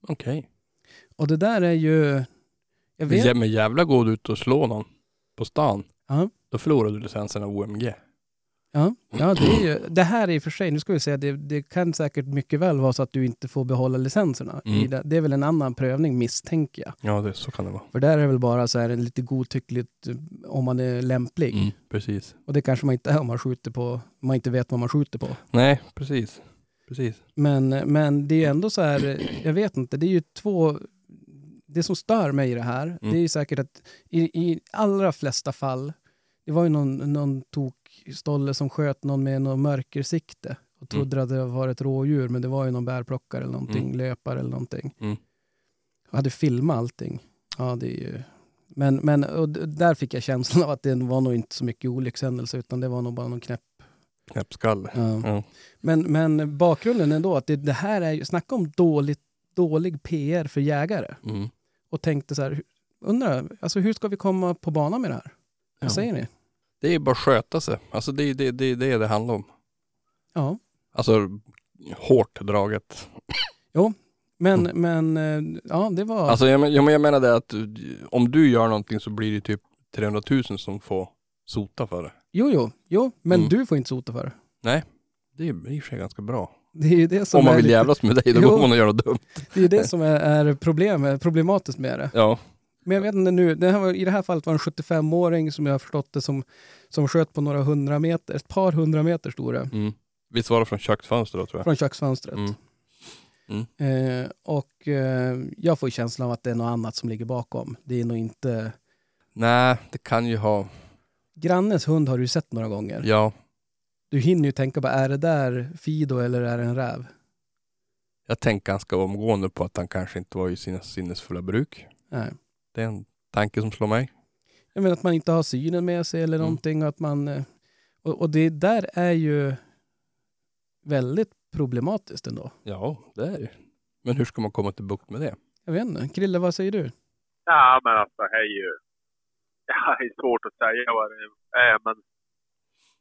Okej. Och det där är ju... Jag vet, Okay. Men jävla går du ut och slår någon på stan. Ja. Då förlorar du licensen av OMG. Ja, ja, det, är ju, det här är i och för sig, nu ska vi säga, det, det kan säkert mycket väl vara så att du inte får behålla licenserna. Mm. Det, det är väl en annan prövning misstänker jag. Ja, det, så kan det vara. För där är det väl bara så här lite godtyckligt eh, om man är lämplig. Mm, precis. Och det kanske man inte är om man skjuter på, man inte vet vad man skjuter på. Nej, precis. Precis. Men, men det är ju ändå så här, eh, jag vet inte, det är ju två... Det som stör mig i det här, Mm. det är ju säkert att i, i allra flesta fall, det var ju någon, någon tokstolle som sköt någon med någon mörkersikte och trodde att det var ett rådjur, men det var ju någon bärplockare eller någonting, Mm. löpare eller någonting. Mm. Och hade filmat allting. Ja, det är ju... Men, men och där fick jag känslan av att det var nog inte så mycket olyckshändelse, utan det var nog bara någon knäpp. Knäppskalle. Ja. Ja. Men, men bakgrunden ändå, att det, det här är ju, snacka om dåligt, dålig PR för jägare. Mm. Och tänkte så här, undrar, alltså hur ska vi komma på banan med det här? Vad Ja. säger ni? Det är bara att sköta sig. Alltså det är det, det, det, det handlar om. Ja. Alltså hårt draget. Men, men, eh, ja det var... Mm. Alltså jag, jag, men- jag menar det att om du gör någonting så blir det typ 300 000 som får sota för det. jo, jo, jo, men Mm. du får inte sota för det. Det är i och för sig ganska bra. Det är ju det som Om man vill lite- jävlas med dig, då (laughs) Jo. går man och gör något dumt. Det är det som är, är problem, problematiskt med det. Ja. Men jag vet inte nu, det var, i det här fallet var det en 75-åring som jag har förstått det som, som sköt på några hundra meter, ett par hundra meter stora, Mm. Visst var det från köksfönster då tror jag? från köksfönstret. Mm. Eh, och eh, jag får känslan av att det är något annat som ligger bakom. Det är nog inte... Nej, det kan ju ha, Grannens hund har du sett några gånger. ja. Du hinner ju tänka på, är det där Fido eller är det en räv? Jag tänker ganska omgående på att han kanske inte var i sina sinnesfulla bruk. Nej. Det är en tanke som slår mig. Jag menar att man inte har synen med sig eller Mm. någonting. Och, att man, eh, och, och det där är ju väldigt problematiskt ändå. Ja, det är det. Men hur ska man komma till bukt med det? Jag vet inte. Krille, vad säger du? Ja, men alltså det är ju... Ja, (laughs) det är svårt att säga vad det är, men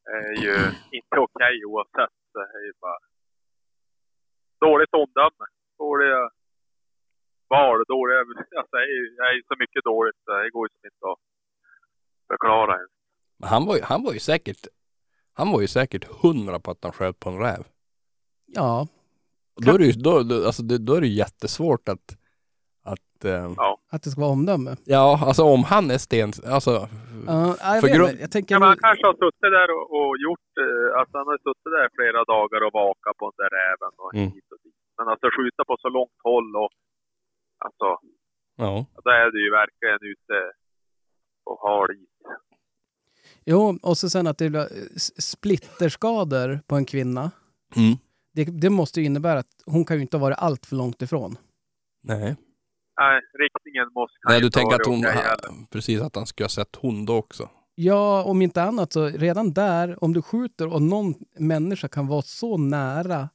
det är ju inte okej oavsett. Det är ju bara dåligt omdöme. Dåliga val, dåliga... (laughs) Alltså, det är så mycket dåligt. Det går ju inte att förklara ens. Han var ju, han var ju säkert, han var ju säkert hundra på att han sköt på en räv. Ja, då är det ju, då, då, alltså det, då är det jättesvårt att, att eh, att det ska vara omdöme. ja, alltså om han är sten, alltså, Ja, jag, För grund- jag tänker... Ja, men han kanske har suttit där och, och gjort... Eh, alltså han har suttit där flera dagar och vakat på den där räven och Mm. hit och dit. Men alltså skjuta på så långt håll och... Alltså, ja. då är du ju verkligen ute på hal is. Jo, och så sen att det blir eh, splitterskador på en kvinna. Mm. Det, det måste ju innebära att hon kan ju inte ha varit allt för långt ifrån. Nej. Nej, riktningen måste Nej, du tänker att hon, ha, precis att han skulle ha sett hon då också. Ja, om inte annat så redan där, om du skjuter och någon människa kan vara så nära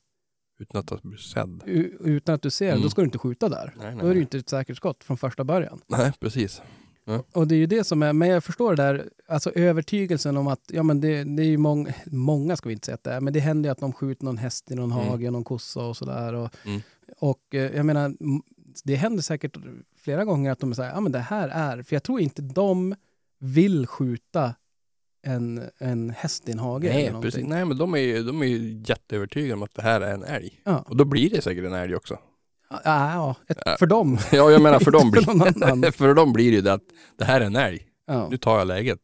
Utan att blivit sedd. u- utan att du ser, Mm. då ska du inte skjuta där. Nej, nej, Då är det ju inte ett säkert skott från första början. Nej, precis. Och det är ju det som är, men jag förstår det där, alltså övertygelsen om att, ja men det, det är ju många, många ska vi inte säga att det är, men det händer ju att de skjuter någon häst i någon Mm. hage, någon kossa och sådär. Och, Mm. och eh, jag menar, det händer säkert flera gånger att de säger, ja men det här är, för jag tror inte de vill skjuta en, en häst i en hage eller Nej, någonting. precis. Nej, men de är ju de är ju jätteövertygade om att det här är en älg. Ja. Och då blir det säkert en älg också. Ja, ja Ja. för dem. Ja, jag menar för (laughs) dem, för blir, annan. (laughs) för dem blir det ju det att det här är en älg. Ja. Nu tar jag läget.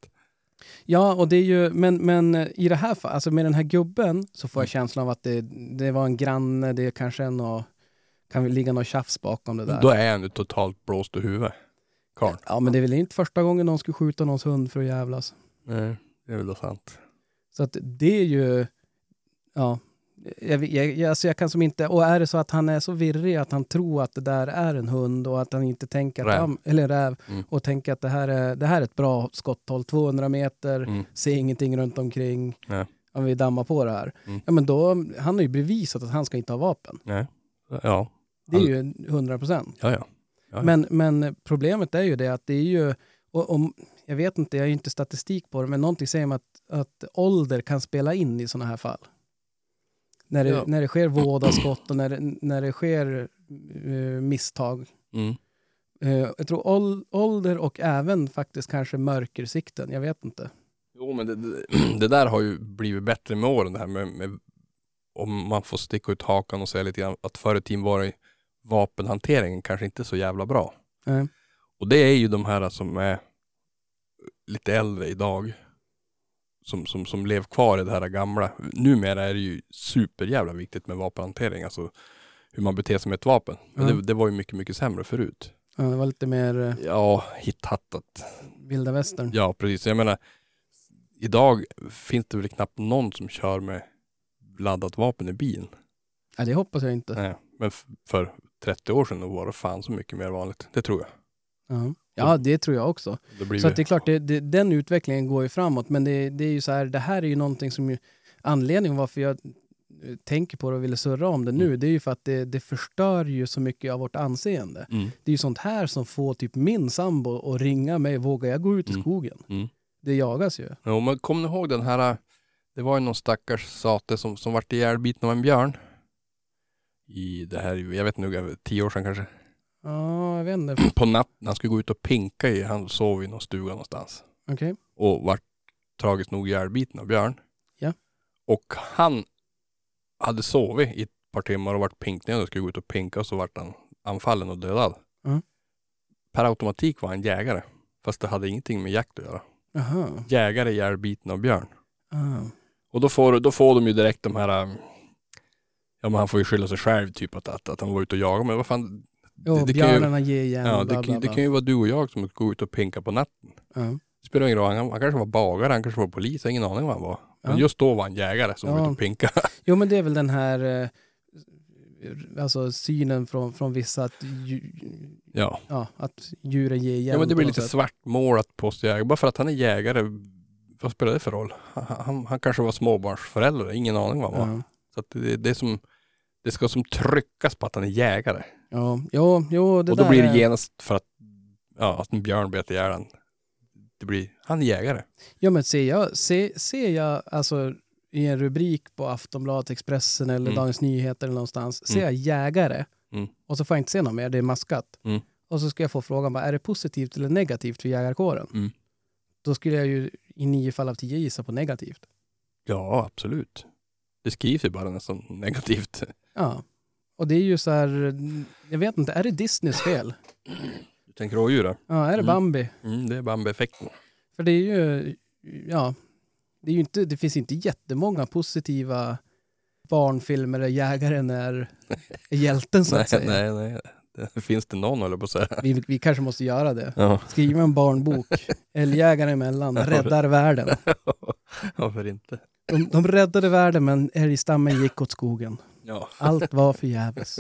Ja, och det är ju, men, men i det här fallet, alltså med den här gubben så får jag känslan av att det, det var en granne, det är kanske är något, kan väl ligga något tjafs bakom det där. Då är han ju totalt blåst i huvudet. Karl. Ja, men det är väl inte första gången någon skulle skjuta någons hund för att jävlas. Nej, det är väl då sant. Så att det är ju, ja, jag, jag, jag, alltså jag kan som inte, och är det så att han är så virrig att han tror att det där är en hund och att han inte tänker att, Räv. eller räv, Mm. och tänker att det här är, det här är ett bra skotthåll, 200 meter, Mm. ser ingenting runt omkring. Nej. Om vi dammar på det här. Mm. Ja, men då, han har ju bevisat att han ska inte ha vapen. Nej. Ja. Det är ju 100 procent. Ja, ja. Ja, ja. Men, men problemet är ju det att det är ju, och, om, jag vet inte, jag har ju inte statistik på det, men någonting säger mig att, att ålder kan spela in i sådana här fall. När det, Ja. när det sker vådaskott och när det, när det sker eh, misstag. Mm. Eh, jag tror ål, ålder och även faktiskt kanske mörkersikten. Jag vet inte. Jo men det, det, (clears throat) det där har ju blivit bättre med åren det här med, med om man får sticka ut hakan och säga lite grann att förr i tiden var vapenhanteringen kanske inte så jävla bra. Nej. Och det är ju de här som är lite äldre idag. Som, som, som lever kvar i det här gamla. Numera är det ju superjävla viktigt med vapenhantering. Alltså hur man beter sig med ett vapen. Men det, det var ju mycket, mycket sämre förut. Ja, det var lite mer eh, Ja, hittattat. vilda västern. Ja, precis. Jag menar, idag finns det väl knappt någon som kör med laddat vapen i bil. Ja, det hoppas jag inte. Nej. Men för 30 år sedan var det fan så mycket mer vanligt. Det tror jag. Ja. Ja, det tror jag också. Så att det är klart, det, det, den utvecklingen går ju framåt. Men det, det är ju så här, det här är ju någonting som ju, anledningen varför jag eh, tänker på det och ville surra om det nu, Mm. det är ju för att det, det förstör ju så mycket av vårt anseende. mm. Det är ju sånt här som får typ min sambo att ringa mig, vågar jag gå ut i Mm. skogen? Mm. Det jagas ju. Jo, men kom ni ihåg den här, det var ju någon stackars sate som, som vart ihjälbiten av en björn. I det här, jag vet inte, tio år sedan kanske. Ja, jag vet inte. (clears throat) På natten, han skulle gå ut och pinka i, han sov i någon stuga någonstans. Okej. och vart tragiskt nog ihjälbiten av björn. Ja. Och han hade sovit i ett par timmar och varit pinknödig och skulle gå ut och pinka och så vart han anfallen och dödad. Mm. Per automatik var han jägare. Fast det hade ingenting med jakt att göra. Jaha. Jägare ihjälbiten av björn. Ah. Och då får, då får de ju direkt de här Ja men han får ju skylla sig själv typ att, att, att han var ute och jagade. Men vad fan. Jo, det, det, björnarna ger igen. ja, bla, det, bla, kan, det bla. kan ju vara du och jag som går ut och pinkar på natten. Ja. Det spelar ingen roll. Han, han kanske var bagare, han kanske var polis. Jag har ingen aning vad han var. Men Ja. just då var han jägare som var Ja. ute och pinka. Jo, men det är väl den här eh, alltså synen från, från vissa att, dju, Ja. ja, att djuren ger igen. ja men det på blir lite sätt. svartmålat postjägare. Bara för att han är jägare, vad spelar det för roll? Han, han, han kanske var småbarnsförälder, ingen aning vad han var. Så det, det, är som, det ska som tryckas på att han är jägare. Ja, jo, jo, det och då där blir det är- genast för att, ja, att en björn bet ihjäl han. Det blir, han är jägare. Ja, men ser jag, ser, ser jag alltså i en rubrik på Aftonbladet, Expressen eller Mm. Dagens Nyheter eller någonstans, ser Mm. jag jägare Mm. och så får jag inte se något mer, det är maskat. Mm. Och så ska jag få frågan, bara, är det positivt eller negativt för jägarkåren? Mm. Då skulle jag ju i nio fall av tio gissa på negativt. Ja, absolut. Det skrivs ju bara nästan negativt. Ja. Och det är ju så här, jag vet inte, är det Disneys fel? Du tänker rådjur? Ja, är det Mm. Bambi? Mm, det är Bambi-effekten. För det är ju, ja, det, är ju inte, det finns inte jättemånga positiva barnfilmer där jägaren är, är hjälten så att nej, säga. nej, nej. Det, finns det någon eller på att säga. Vi, vi kanske måste göra det. Ja. Skriva en barnbok, (laughs) älgjägare emellan, räddar världen. (laughs) Varför inte? De, de räddade världen men älgstammen gick åt skogen. Ja. Allt var förgäves.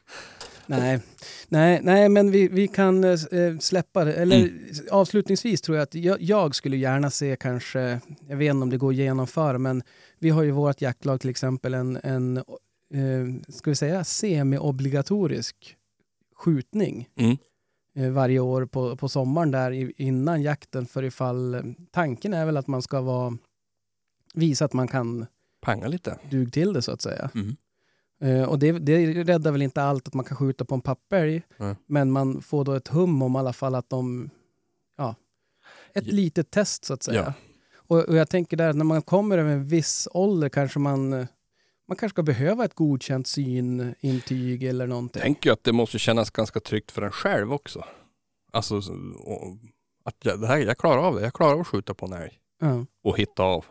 (laughs) nej, nej, nej, men vi, vi kan eh, släppa det. Eller Mm. avslutningsvis tror jag att jag, jag skulle gärna se kanske, jag vet inte om det går att genomföra, men vi har ju vårt jaktlag till exempel en, en eh, ska vi säga, semi-obligatorisk skjutning Mm. eh, varje år på, på sommaren där innan jakten för ifall tanken är väl att man ska vara visa att man kan Panga lite. dug till det så att säga. Mm. Eh, och det, det räddar väl inte allt att man kan skjuta på en papperälg, Nej. men man får då ett hum om i alla fall att de, ja, ett Ja. litet test så att säga. Ja. Och, och jag tänker där, när man kommer över en viss ålder kanske man, man kanske ska behöva ett godkänt synintyg eller någonting. Tänker ju att det måste kännas ganska tryggt för en själv också. Alltså, så- och, att jag, det här, jag klarar av det. Jag klarar av att skjuta på en älg. Ja. Och hitta av.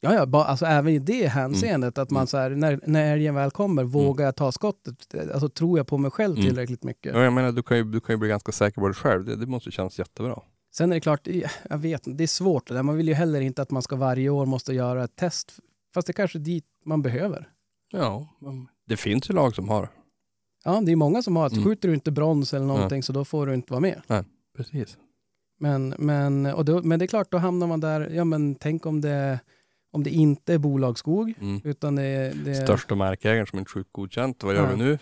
Ja, ja ba, alltså även i det hänseendet att man Mm. så här, när, när älgen väl kommer, vågar jag ta skottet? Alltså tror jag på mig själv Mm. tillräckligt mycket? Ja, jag menar, du kan ju, du kan ju bli ganska säker på dig själv. Det, det måste kännas jättebra. Sen är det klart, jag vet det är svårt det där. Man vill ju heller inte att man ska varje år måste göra ett test. Fast det är kanske är dit man behöver. Ja, det finns ju lag som har. Ja, det är många som har att Mm. skjuter du inte brons eller någonting så då får du inte vara med. Precis. Men, men, och då, men det är klart, då hamnar man där, ja men tänk om det, om det inte är bolagsskog, Mm. utan det, det Största markägaren som inte skjutit godkänt. Vad gör Ja. vi nu?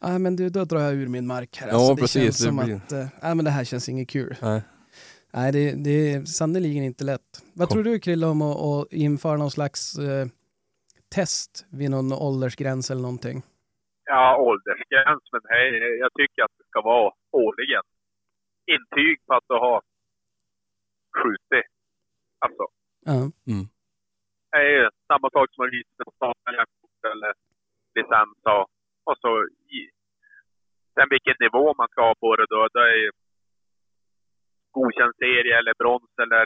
Ja, men du, då drar jag ur min mark här. Ja, Alltså, det precis, känns det som blir- att, äh, nej, men det här känns inget kul. Nej. Nej, det, det är sannerligen inte lätt. Vad Kom. tror du Krille om att, att införa någon slags eh, test vid någon åldersgräns eller någonting? Ja, åldersgräns, men hej, jag tycker att det ska vara årligen. Intyg på att du har skjutit. Alltså, Ja. det är ju samma sak som att visa ett statliga jaktkort eller licens och, och så i, sen vilken nivå man ska ha på det då. Det är ju godkänd serie eller brons eller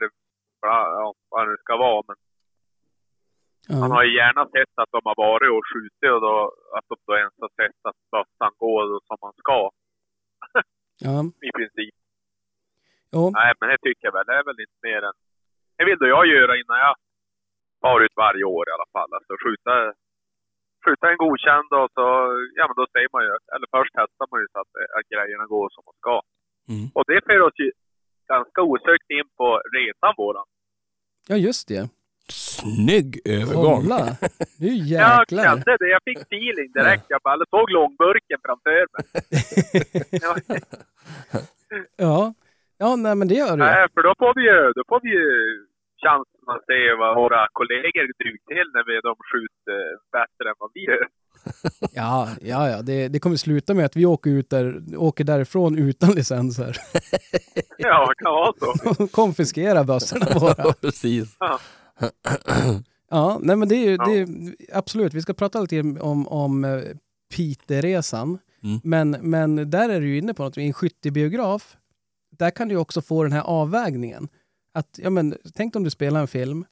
ja, vad det nu ska vara. Men man Ja. har ju gärna sett att de har varit och skjutit och då, att de då ens har sett att bössan går som man ska Ja. (laughs) i princip. Jo. Nej, men det tycker jag väl. Det är väl inte mer än... Det vill då jag göra innan jag far ut varje år i alla fall. Alltså skjuta, skjuta en godkänd och så, ja men då säger man ju, eller först testar man ju så att, att grejerna går som de ska. Mm. Och det för oss ju ganska osökt in på resan våran. ja, just det. Snygg övergång. Kolla! (laughs) Nu Jag jäklar. kände det, jag fick feeling direkt. Jag bara såg långburken framför mig. Ja, (laughs) Ja. Ja, nej men det gör du. Nej, för då får vi ju, då får vi ju chansen att se vad våra kollegor duger till när vi, de skjuter bättre än vad vi gör. (laughs) Ja, ja, ja. Det, det kommer sluta med att vi åker, ut där, åker därifrån utan licenser. (laughs) Ja, det kan vara så. Och (laughs) konfiskerar bössorna våra. Precis. Ja. Ja, nej men det är ju, Ja. det är, absolut. Vi ska prata lite om, om eh, Piteresan. Mm. Men, men där är du ju inne på något. I en skyttebiograf, där kan du också få den här avvägningen. Att, ja men, tänk om du spelar en film.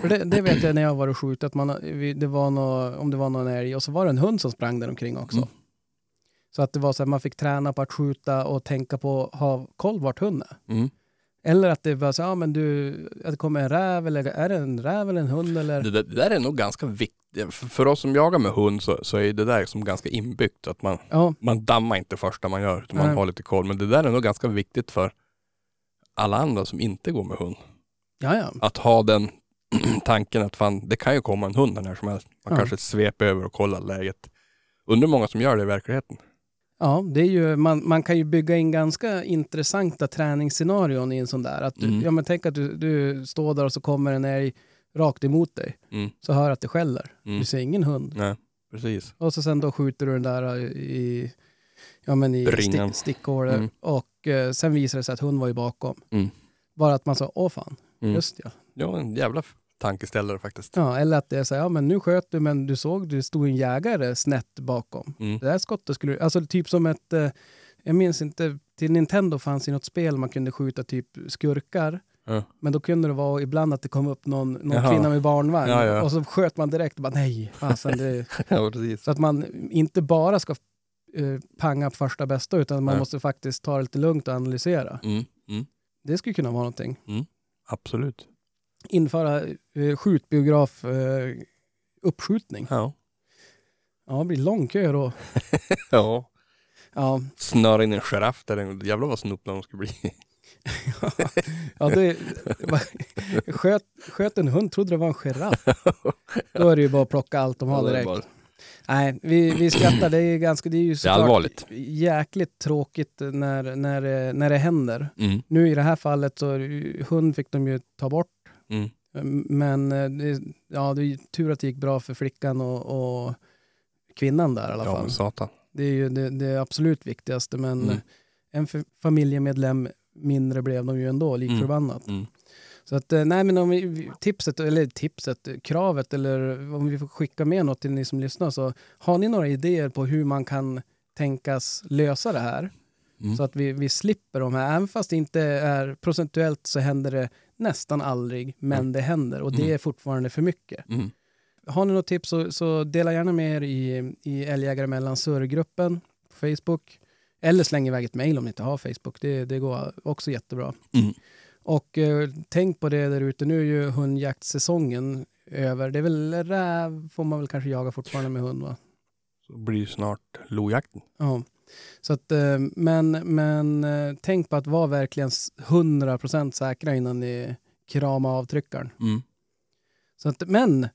För det, det vet jag när jag var och skjutit, att man, vi- det var nå, om det var någon älg och så var det en hund som sprang där omkring också. Mm. Så att det var så att man fick träna på att skjuta och tänka på att ha koll vart hunden är. Mm. Eller att det var så, ja men du, att det kommer en räv eller är det en räv eller en hund eller? Det, där, det där är nog ganska viktigt. För, för oss som jagar med hund så, så är det där som ganska inbyggt. Att man, Ja, man dammar inte första man gör, utan man Nej. har lite koll. Men det där är nog ganska viktigt för alla andra som inte går med hund. ja, ja. Att ha den (clears throat) tanken att fan, det kan ju komma en hund när som helst. Man Ja. kanske sveper över och kollar läget. Undrar många som gör det i verkligheten. Ja, det är ju, man, man kan ju bygga in ganska intressanta träningsscenarion i en sån där. Att du, Mm. ja, men tänk att du, du står där och så kommer en älg rakt emot dig. Mm. Så hör att det skäller. Mm. Du ser ingen hund. Nej, precis. Och så sen då skjuter du den där i, ja, men i Ringen. stick, stickhålet. Mm. Och eh, sen visar det sig att hund var ju bakom. Mm. Bara att man sa, åh fan, Mm. just ja. Ja, en jävla tankeställare faktiskt. ja. Eller att det är så här, ja men nu sköt du men du såg, det stod en jägare snett bakom. Mm. Det där skottet skulle, alltså typ som ett, eh, jag minns inte, till Nintendo fanns det något spel man kunde skjuta typ skurkar. Ja. Men då kunde det vara ibland att det kom upp någon, någon kvinna med barnvagn Ja, ja. och så sköt man direkt och bara nej, fasen det, (laughs) så att man inte bara ska eh, panga på första bästa utan man Nej. måste faktiskt ta det lite lugnt och analysera. Mm. Mm. Det skulle kunna vara någonting. Absolut. Införa eh, skjutbiograf eh, uppskjutning. Ja. Ja, det blir lång kö då. (laughs) ja. Ja, Snöra in en giraff där. Jävlar vad snopp de skulle bli. (laughs) ja det, (laughs) sköt, sköt en hund, trodde det var en giraff. Då är det ju bara att plocka allt de har Ja, det är direkt. Nej, vi, vi skrattar. Det är, ganska, det är ju såklart allvarligt. jäkligt tråkigt när, när, det, när det händer. Mm. Nu i det här fallet så hund fick de ju ta bort. Mm. Men eh, det, ja, det är ju tur att det gick bra för flickan och, och kvinnan där i alla Ja, fall. men satan. Det är ju det, det absolut viktigaste. Men Mm. en familjemedlem mindre blev de ju ändå, lik Mm. Så att, eh, nej men om vi, tipset, eller tipset, kravet eller om vi får skicka med något till ni som lyssnar så har ni några idéer på hur man kan tänkas lösa det här? Mm. Så att vi, vi slipper de här, även fast det inte är procentuellt så händer det nästan aldrig, men Mm. det händer och det Mm. är fortfarande för mycket. Mm. Har ni något tips så, så dela gärna med er i, i Älgjägare mellan surrgruppen på Facebook. Eller släng iväg ett mejl om ni inte har Facebook. Det, det går också jättebra. Mm. Och eh, tänk på det där ute. Nu är ju hundjaktsäsongen över. Det är väl räv får man väl kanske jaga fortfarande med hund va? Så blir ju snart lojakten. Ja. Så att, eh, men men eh, tänk på att vara verkligen s- 100% säkra innan ni kramar avtryckaren. Mm. Så att, men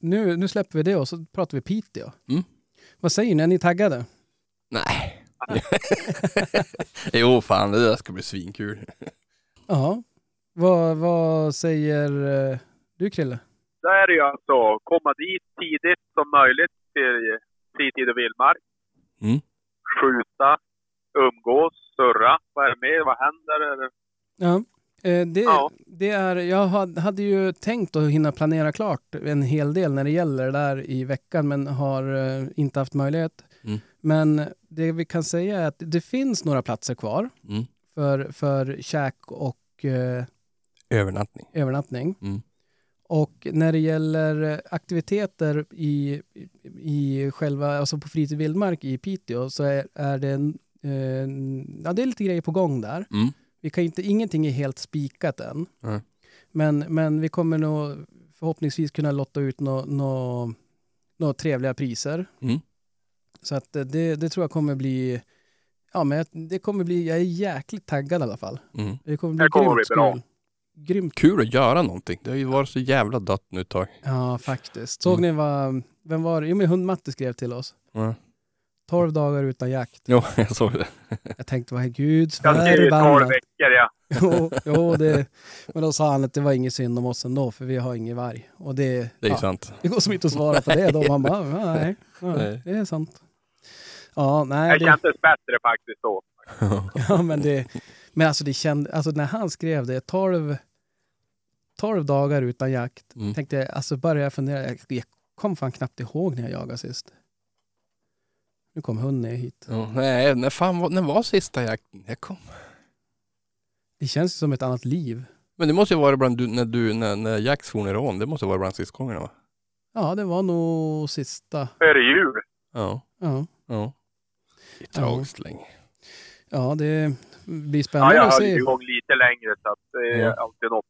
nu, nu släpper vi det och så pratar vi Piteå. Mm. Vad säger ni? Är ni taggade? Nej. (laughs) jo, fan det där ska bli svinkul. Ja. Vad, vad säger eh, du Krille? då är det ju alltså komma dit tidigt som möjligt till fritid och vildmark. Mm. Skjuta, umgås, surra. Vad är det mer? Vad händer? Eller? Ja. Eh, Det, Ja. det är, jag hade, ju tänkt att hinna planera klart en hel del när det gäller det där i veckan men har eh, inte haft möjlighet. Mm. Men det vi kan säga är att det finns några platser kvar Mm. för, för käk och eh, Övernattning. övernattning. Mm. Och när det gäller aktiviteter i, i själva, alltså på fritid vildmark i Piteå så är, är det, en, eh, ja, det är lite grejer på gång där. Mm. Vi kan inte, ingenting är helt spikat än. Nej. Men, men vi kommer nog förhoppningsvis kunna lotta ut några nå, nå trevliga priser. Mm. Så att det, det tror jag kommer bli, ja men det kommer bli, jag är jäkligt taggad i alla fall. Mm. Det kommer bli Det kommer grymt bli bra. Grymt Kul att göra någonting. Det har ju varit så jävla dött nu ett tag. Ja, faktiskt. Såg Mm. ni vad, vem var det? Jo, men hund-Matte skrev till oss. Ja. 12 dagar utan jakt. Jo, (laughs) jag såg det. Jag tänkte, vad är guds Jag skrev ju tolv förbannat? veckor ja. (laughs) jo, jo, det, men då sa han att det var inget synd om oss ändå, för vi har ingen varg. Och det, Det är ja, sant. det går som inte att svara på det då. Man bara, nej, (laughs) nej, Nej. det är sant. Ja, nej, Det det, kändes bättre faktiskt då. ja, men det, men alltså det kände, alltså när han skrev det, 12, 12 dagar utan jakt, Mm. tänkte jag, alltså började jag fundera, jag, jag kom fan knappt ihåg när jag jagade sist. Nu kom hunden hit. Ja, nej, när fan var, när var sista jakten? Jag kom. Det känns som ett annat liv. Men det måste ju vara bland du, när du, när, när Jack svor ner ån. Det måste vara bland sistgångerna va? Ja, det var nog sista. Före jul. Ja. Ja, Ja. Det är tragiskt länge. ja det blir Ja, spännande jag att höll se. igång lite längre så att det är Ja. alltid något.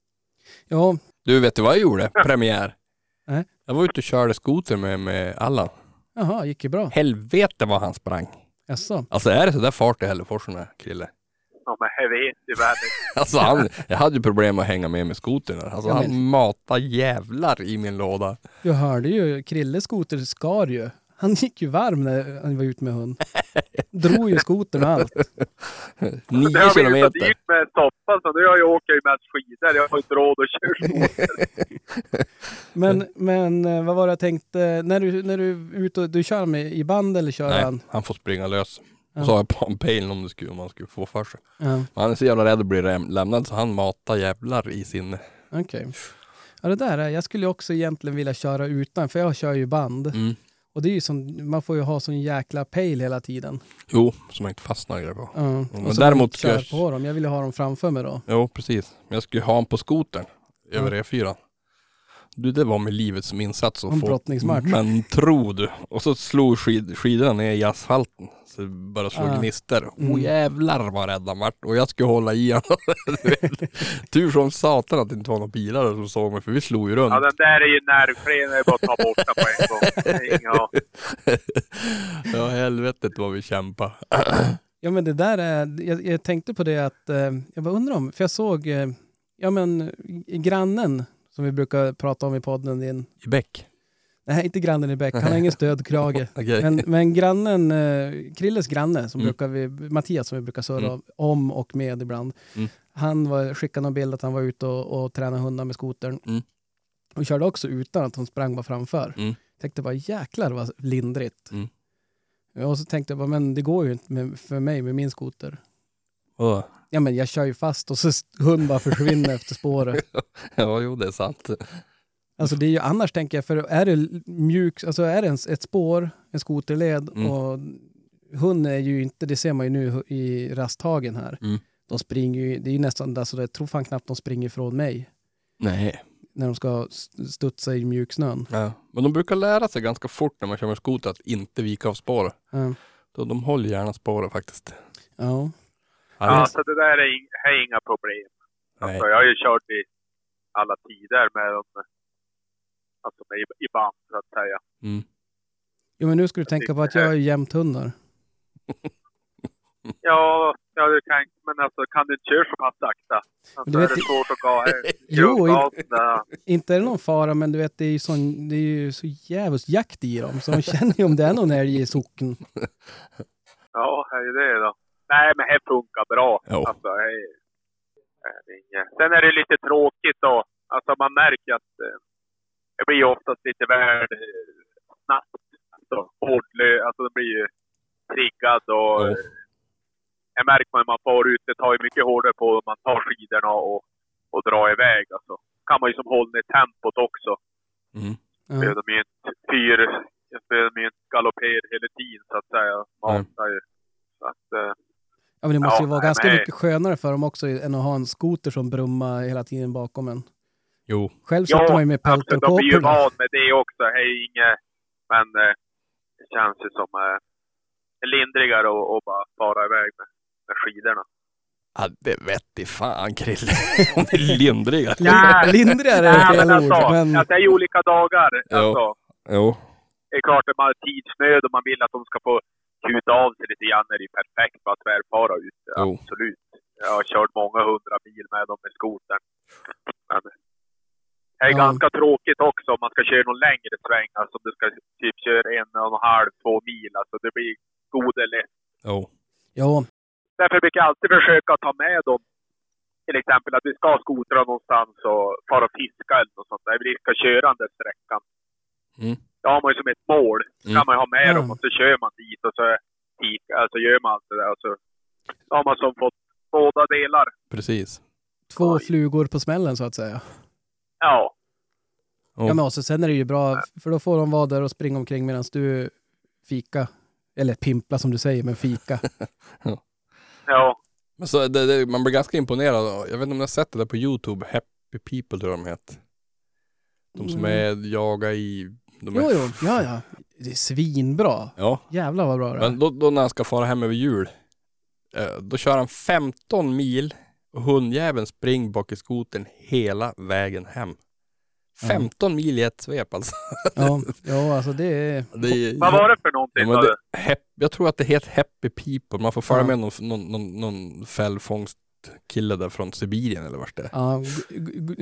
Ja, Du, vet du vad jag gjorde? Premiär. Nej. Jag var ute och körde skoter med, med Allan. jaha, gick ju bra. Helvete vad han sprang. Jaså? Alltså är det sådär fart i Hällefors den här Krille? Ja, men jag vet i världen. (laughs) Alltså han, jag hade ju problem med att hänga med med skotern. Alltså Ja, han men- matar jävlar i min låda. Jag hörde ju, Krille skoter skar ju. Han gick ju varm när han var ute med hund. Drog ju skotern och allt. (laughs) Det Nio har kilometer. dyrt med soppa så nu har jag åker ju mest skidor. Jag har inte råd att köra. Men, men eh, vad var det jag tänkte, när du, när du är ute och du kör med i band eller kör Nej, han? han får springa lös. Ja. Och så har jag på en pejl om, det skulle, om han skulle få för sig. Ja, Men Han är så jävla rädd att bli läm- lämnad så han matar jävlar i sin... okej. Ja, det där är, jag skulle ju också egentligen vilja köra utan, för jag kör ju band. Mm. Och det är ju som, man får ju ha sån jäkla pejl hela tiden. Jo, som jag inte fastnar det på. Ja. men och så däremot ska jag- på dem. Jag vill ju ha dem framför mig då. Jo, precis. Men jag skulle ha honom på skotern över E4. Du, det var med livet som insats att En få... Men tro du. Och så slog skid, skidorna ner i asfalten. Så det började slå Ah. gnistor. Mm. Oh jävlar vad rädd han vart. Och jag skulle hålla i honom. (laughs) Tur som satan att det inte var några bilar som såg mig, för vi slog ju runt. Ja, den där är ju nervklen. Det är bara att ta bort den på en gång. (laughs) Ja, helvetet vad vi kämpade. Ja men det där är, jag, jag tänkte på det att, eh, jag bara undrar om, för jag såg, eh, ja men grannen som vi brukar prata om i podden din, I bäck. nej inte grannen i Bäck, han har ingen stödkrage. (laughs) Okej. Men, men grannen, eh, Krilles granne, som Mm. brukar vi, Mattias som vi brukar surra Mm. om och med ibland. Mm. Han var, skickade någon bild att han var ute och, och tränade hundar med skotern. Mm. Och körde också utan att hon sprang bara framför. Mm. Tänkte bara jäklar vad lindrigt. Mm. Och så tänkte jag bara, men det går ju inte med, för mig med min skoter. Vadå? Ja men jag kör ju fast och så hund bara försvinner efter spåret. (laughs) Ja, jo det är sant. Alltså det är ju annars tänker jag, för är det mjuk, alltså är det en, ett spår, en skoterled Mm. och hund är ju inte, det ser man ju nu i rasthagen här. Mm. De springer ju, det är ju nästan, alltså jag tror fan knappt de springer ifrån mig Nej. när de ska st- studsa i mjuksnön. Ja. Men de brukar lära sig ganska fort när man kör med skoter att inte vika av spåret. Ja. Så de håller gärna spåret faktiskt. ja. Ja, så det där är, ing- är inga problem. Alltså, jag har ju kört i alla tider med dem. Alltså med, i, i band så att säga. Mm. Jo men nu ska du tänka på att jag är ju jämthundar. (laughs) Ja, ja du kan, men alltså kan du inte köra så pass sakta? Alltså, Du är vet det i- svårt att gå här. (laughs) Jo. (laughs) Inte är det någon fara men du vet det är ju, sån, det är ju så jävligt jakt i dem så de känner ju om det är någon älg i socken. Ja, det är det då. Nej, men det funkar bra. Jo. Alltså, det inget. Sen är det lite tråkigt då. Alltså man märker att eh, det blir oftast lite väl eh, snabbt. Alltså, hårdlö, alltså det blir ju triggad och Ja. eh, det märker man när man far ut. Det tar ju mycket hårdare på om man tar skidorna och, och drar iväg. Alltså. kan man ju som hålla ner tempot också. Mm. Ja. Behöver de ju inte fyr, behöver ju inte galoppera hela tiden så att säga. Matar ju. Så att, eh, Ja, men det måste ju Ja, vara nej, ganska men- mycket skönare för dem också än att ha en skoter som brummar hela tiden bakom en. Jo. Själv sitter man ju med absolut. peltor De blir ju van med det också. Det är ju inget, men eh, det känns ju som eh, lindrigare att att bara fara iväg med, med skidorna. Ja, det vette fan Krille. Om (laughs) det är lindriga. Nej. Lindrigare är Nej, fel men alltså, ord, men att det är ju olika dagar. Ja. Alltså, Jo. det är klart att man har tidsnöd och man vill att de ska få kuta av sig lite grann när det är perfekt för att tvärfara ut. Jo. Absolut. Jag har kört många hundra mil med dem med skotern. Men det är Ja. ganska tråkigt också om man ska köra någon längre sväng. Alltså om du ska typ köra en och en halv, två mil. Alltså det blir gode lätt. Jo. jo, Därför brukar jag alltid försöka ta med dem. Till exempel att vi ska skotra någonstans och fara och fiska eller något sånt där. Vi ska köra den där sträckan. Mm. Då har man ju som ett mål. Då Mm. kan man ju ha med Ja. dem och så kör man dit och så fika, alltså gör man allt det där. Och så då har man som fått båda delar. Precis. två Oj. flugor på smällen så att säga. Ja. Ja, men också, sen är det ju bra, för då får de vara där och springa omkring medan du fika. Eller pimpla som du säger, men fika. (laughs) Ja. Men så det, det, man blir ganska imponerad. Jag vet inte om ni har sett det där på Youtube. Happy People tror jag de heter. De som är jaga i... De är. Jo, jo, ja, ja. Det är svinbra. Ja. Jävlar vad bra det är. Men då, då när han ska fara hem över jul. Eh, då kör han 15 mil och hundjäveln springer bak i skoten hela vägen hem. 15 mil i ett svep alltså. Ja, ja, alltså det är... (laughs) Det är, Vad var det för någonting? Ja, det, du? hep, jag tror att det heter Happy People. Man får följa Ja. med någon, någon, någon, någon fällfångstkille där från Sibirien eller vart det är. Ja,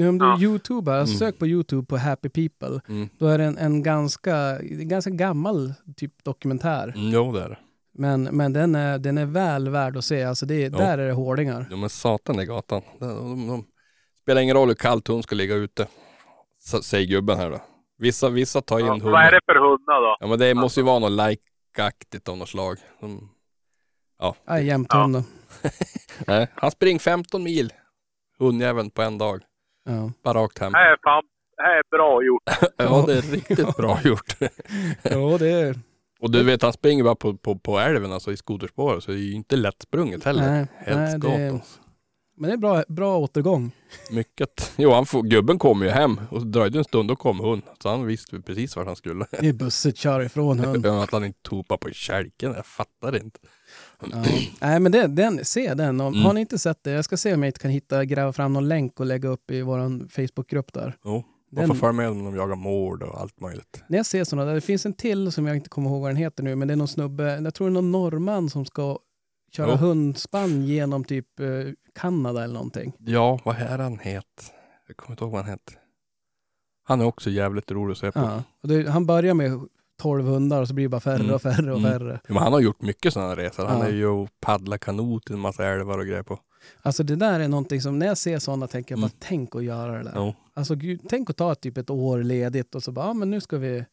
om du Ja. youtubar, alltså Mm. sök på youtube på Happy People. Mm. Då är det en, en ganska, ganska gammal typ dokumentär. Mm, jo det är det. Men, men den, är, den är väl värd att se. Alltså det, där är det hårdingar. Jo men satan i gatan. De, de, de, spelar ingen roll hur kallt hon ska ligga ute. Så, säger gubben här då. Vissa, vissa tar in Ja, hundar. vad är det för hundar då? Ja men det måste ju vara något like-aktigt av något slag. De, Ja, jämthund. (laughs) nej, han springer 15 mil. Hundjäveln på en dag. Ja. Bara rakt hem. Det här är fan, det här är bra gjort. (laughs) Ja det är riktigt bra (laughs) gjort. ja, det är... Och du vet han springer bara på, på, på älven alltså i skoterspåret så det är ju inte lättsprunget heller. Nej, nej, Helskottans. det- Men det är bra, bra återgång. Mycket. Jo han får, gubben kommer ju hem och dröjde en stund då kom hon. Så han visste precis vart han skulle. Det är busset kör ifrån hund. Att han inte topade på kälken, jag fattar inte. Ja. Nej, men det, den, se den. Om, Mm. Har ni inte sett det, jag ska se om jag inte kan hitta, gräva fram någon länk och lägga upp i vår Facebookgrupp där. Jo, man får följa med när de jagar mård och allt möjligt. När jag ser sådana där, det finns en till som jag inte kommer ihåg vad den heter nu, men det är någon snubbe, jag tror det är någon norrman som ska köra Jo. hundspann genom typ eh, Kanada eller någonting. Ja, vad är han het? Jag kommer inte ihåg vad han heter. Han är också jävligt rolig att se på. Ja. Det, han börjar med 12 hundar och så blir det bara färre Mm. och färre och Mm. färre. Men han har gjort mycket sådana resor. Han Ja. är ju och paddlar kanot i en massa älvar och grejer på. Alltså det där är någonting som, när jag ser sådana tänker jag bara, Mm. tänk att göra det där. Jo, Alltså gud, tänk att ta typ ett år ledigt och så bara, ja men nu ska vi,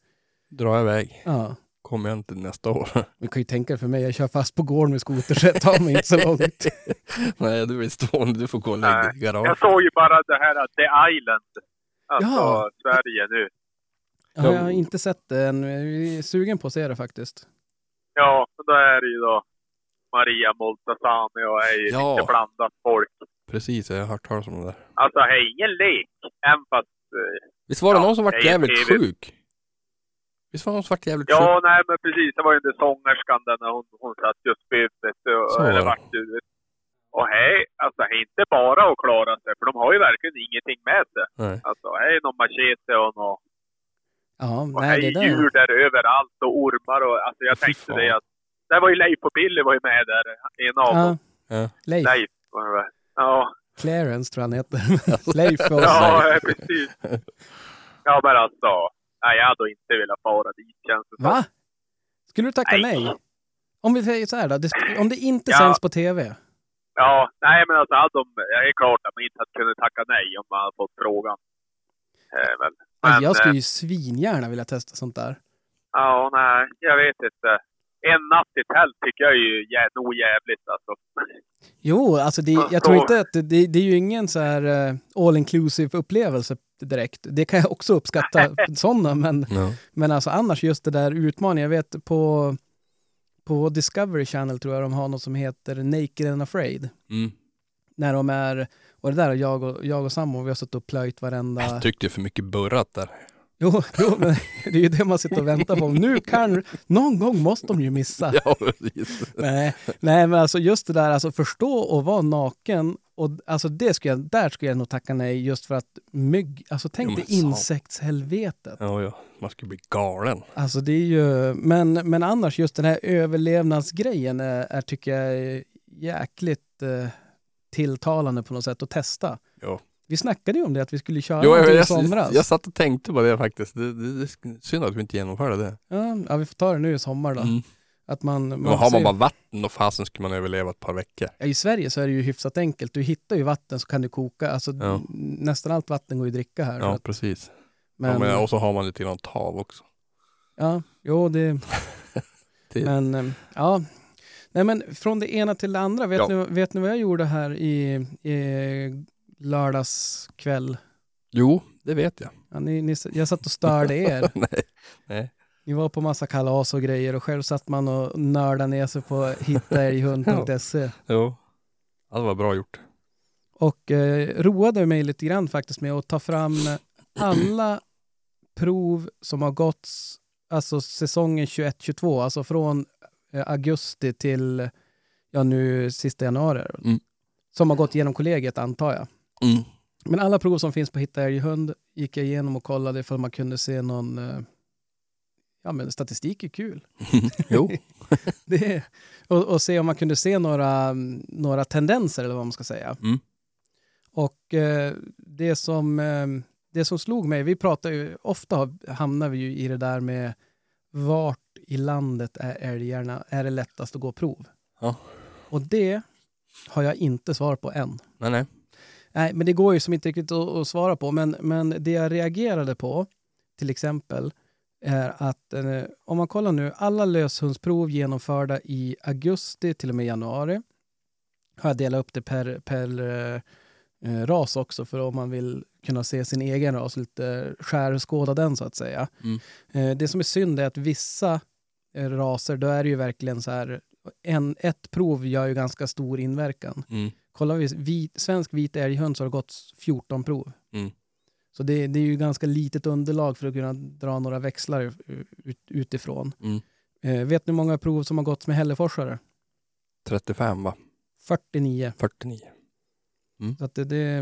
dra iväg. ja. Kommer jag inte nästa år. (laughs) Vi kan ju tänka för mig, jag kör fast på gården med skoter så jag tar mig inte så långt. (laughs) Nej, du är stående. Du får gå och lägga dig i Jag garaget. såg ju bara det här uh, The Island. Alltså Ja. Sverige nu. Ja, jag har inte sett det än, jag är sugen på att se det faktiskt. Ja, då är det ju då Maria Moltasani och är ju Ja. lite blandat folk. Precis, jag har hört talas om det där. Alltså det är ingen lek. Även fast... eh, Visst var det Ja, någon som vart jävligt TV. sjuk? Visst var det någon som vart jävligt sjuk? Ja, nej men precis. Det var ju den sångerskan där när hon, hon satt just. Så Eller var det. Och hej, alltså är inte bara att klara sig. För de har ju verkligen ingenting med sig. Nej. Alltså hej, någon machete och något. Ja, Och nej det där. djur där överallt och ormar och alltså jag Fy tänkte fan. det att... Det var ju Leif och Billy var ju med där. En av Ja, dem. Ja. Leif, Leif var det. Ja. Clarence tror jag han heter. (laughs) Leif och... Ja, precis. Ja, men alltså. Nej, jag hade inte velat fara dit känns det. Va? Skulle du tacka Nej. nej? Om vi säger så här då, det, om det inte Ja. sänds på tv. Ja, nej men alltså hade de, det är klart att man inte hade kunnat tacka nej om man hade fått frågan. Eh, väl. Men, jag skulle eh, ju svingärna vilja testa sånt där. Ja, nej, jag vet inte. En natt i tält tycker jag är ju jä- nog jävligt alltså. Jo, alltså det, Ja, jag tror inte att det, det, det är ju ingen så här eh, all inclusive upplevelse direkt. Det kan jag också uppskatta, (laughs) sådana, men, Ja. men alltså annars just det där utmaningen. Jag vet på, på Discovery Channel tror jag de har något som heter Naked and Afraid. Mm. När de är, och det där har jag och, jag och Sammo, vi har suttit och plöjt varenda... Jag tyckte det för mycket burrat där. Jo, jo, men (laughs) det är ju det man sitter och väntar på. Nu kan, någon gång måste de ju missa. Ja. Nej, nej, men alltså just det där, alltså förstå och vara naken. Och alltså det skulle jag, där skulle jag nog tacka nej just för att mygg, alltså tänk Jo, dig insektshelvetet. Ja, ja. Man skulle bli galen. Alltså det är ju, men, men annars just den här överlevnadsgrejen är, är tycker jag är jäkligt eh, tilltalande på något sätt att testa. Ja. Vi snackade ju om det, att vi skulle köra Jo, jag, i somras. jag, jag satt och tänkte på det faktiskt. Det, det, det synd att vi inte genomförde det. Ja, ja, vi får ta det nu i sommar då. Mm. Att man, Men man har man bara vatten, då fasen skulle man överleva ett par veckor. Ja, I Sverige så är det ju hyfsat enkelt. Du hittar ju vatten så kan du koka. Alltså, Ja. Nästan allt vatten går ju att dricka här. Ja, precis. men, ja, men, och så har man lite grann tav också. ja, jo det... (laughs) Det- Men, eh, ja. Nej men från det ena till det andra. Vet, Ja. ni, vet ni vad jag gjorde här i, i lördagskväll? Jo, det vet jag. Ja, ni, ni, jag satt och störde er. (laughs) nej. nej. Ni var på massa kalas och grejer och själv satt man och nördade ner sig på hittaälghund.se. (laughs) Jo. Ja, det var bra gjort. Och eh, roade mig lite grann faktiskt med att ta fram alla prov som har gått, alltså säsongen 21-22, alltså från augusti till, ja nu sista januari. Mm. Som har gått genom kollegiet antar jag. Mm. Men alla prov som finns på Hitta älghund gick jag igenom och kollade ifall man kunde se någon, eh, ja men statistik är kul. (laughs) jo. (laughs) Det och, och se om man kunde se några, några tendenser eller vad man ska säga. Mm. Och eh, det, som, eh, det som slog mig, vi pratar ju, ofta hamnar vi ju i det där med vart i landet är älgarna, är det lättast att gå prov? Ja. Och det har jag inte svar på än. Nej, nej. Nej, men det går ju som inte riktigt att, att svara på. Men, men det jag reagerade på, till exempel, är att eh, om man kollar nu, alla löshundsprov genomförda i augusti till och med januari, har jag delat upp det per, per eh, eh, ras också, för om man vill kunna se sin egen ras, lite skärskåda den så att säga. Mm. Eh, det som är synd är att vissa raser, då är det ju verkligen så här, en, ett prov gör ju ganska stor inverkan. Mm. Kollar vi vit, svensk vit älghund så har det gått 14 prov. Mm. Så det, det är ju ganska litet underlag för att kunna dra några växlar ut, utifrån. Mm. Eh, vet ni hur många prov som har gått med hälleforsare? 35 va? 49. 49. Så att det, det,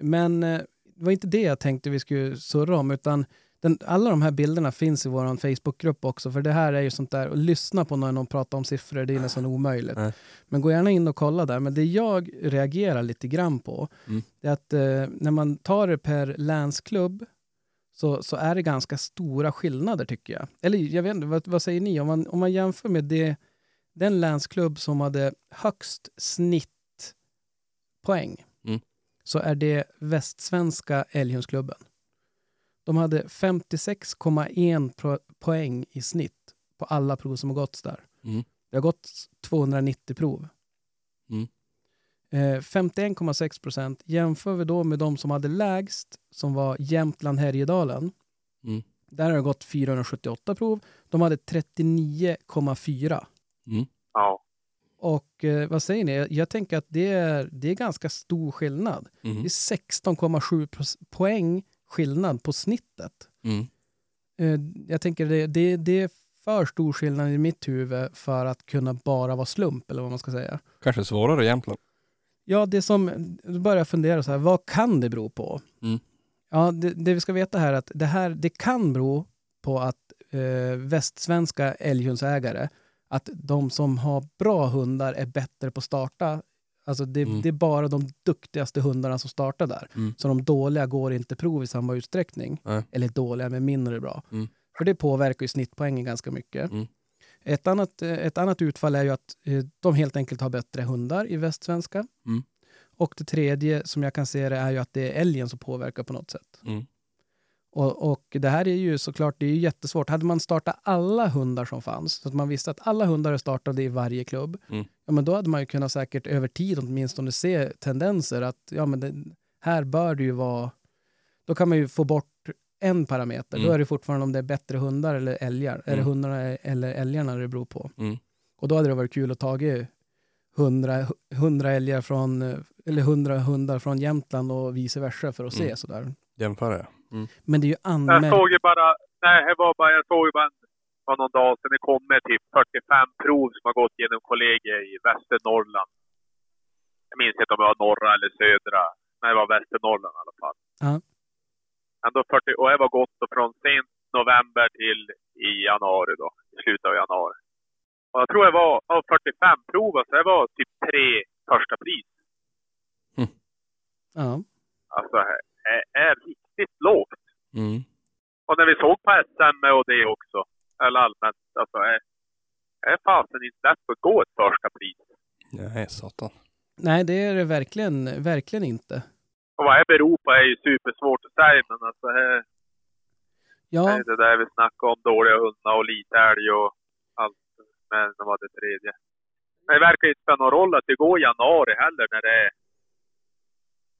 men eh, det var inte det jag tänkte vi skulle surra om, utan den, alla de här bilderna finns i vår Facebookgrupp också, för det här är ju sånt där, och lyssna på när någon pratar om siffror, det är nästan omöjligt. Nej. Men gå gärna in och kolla där. Men det jag reagerar lite grann på, Mm. är att eh, när man tar det per länsklubb, så, så är det ganska stora skillnader tycker jag. Eller jag vet inte, vad, vad säger ni? Om man, om man jämför med det, den länsklubb som hade högst snittpoäng, Mm. så är det Västsvenska älghundsklubben. De hade 56,1 pro- poäng i snitt på alla prov som har gått där. Mm. Det har gått 290 prov. Mm. Eh, 51,6 procent. Jämför vi då med de som hade lägst, som var Jämtland Härjedalen. Mm. Där har det gått 478 prov. De hade 39,4. Mm. Ja. Och eh, vad säger ni? Jag, tänker att det är, det är ganska stor skillnad. Mm. Det är 16,7 pros- poäng skillnad på snittet. Mm. Eh, jag tänker det, det, det är för stor skillnad i mitt huvud för att kunna bara vara slump, eller vad man ska säga. Kanske svårare Jämtland. Ja, det som, då börjar jag fundera så här, vad kan det bero på? Mm. Ja, det, det vi ska veta här är att det här, det kan bero på att eh, västsvenska älghundsägare, att de som har bra hundar är bättre på att starta. Alltså det, Mm. det är bara de duktigaste hundarna som startar där. Mm. Så de dåliga går inte prov i samma utsträckning. Nej. Eller dåliga, men mindre bra. Mm. För det påverkar ju snittpoängen ganska mycket. Mm. Ett, annat, eh, ett annat utfall är ju att eh, de helt enkelt har bättre hundar i västsvenska. Mm. Och det tredje som jag kan se det är ju att det är älgen som påverkar på något sätt. Mm. Och, och det här är ju såklart det är ju jättesvårt. Hade man startat alla hundar som fanns, så att man visste att alla hundar är startade i varje klubb, Mm. ja, men då hade man ju kunnat säkert över tid åtminstone se tendenser att ja, men det, här bör det ju vara... Då kan man ju få bort en parameter. Mm. Då är det fortfarande om det är bättre hundar eller älgar. Är det Mm. hundarna eller älgarna det beror på? Mm. Och då hade det varit kul att ta hundra, hundra älgar från, eller hundra hundar från Jämtland och vice versa för att se Mm. sådär. Jämföra. Mm. Men det är ju Jag anmält. såg ju bara, nej, det var bara, jag såg ju bara en, för någon dag sedan, det kommer typ 45 prov som har gått genom kollegier i Västernorrland. Jag minns inte om det var norra eller södra. Nej, det var Västernorrland i alla fall. Ja. Ändå 40, och det var gått då från sent november till i januari då, i slutet av januari. Och jag tror det var av 45 prov, så det var typ tre första pris. Ja. Alltså, det är riktigt lågt. Mm. Och när vi såg på SM och det också, eller allmänt, alltså är, är fasen inte lätt att gå ett första pris. Nej, satan. Nej, det är det verkligen, verkligen inte. Och vad det beror på är ju supersvårt att säga, men alltså det Ja, är det där vi snackar om dåliga hundar och lite älg och allt. Men det var det tredje. Men det verkar inte spela någon roll att det går i januari heller när det är...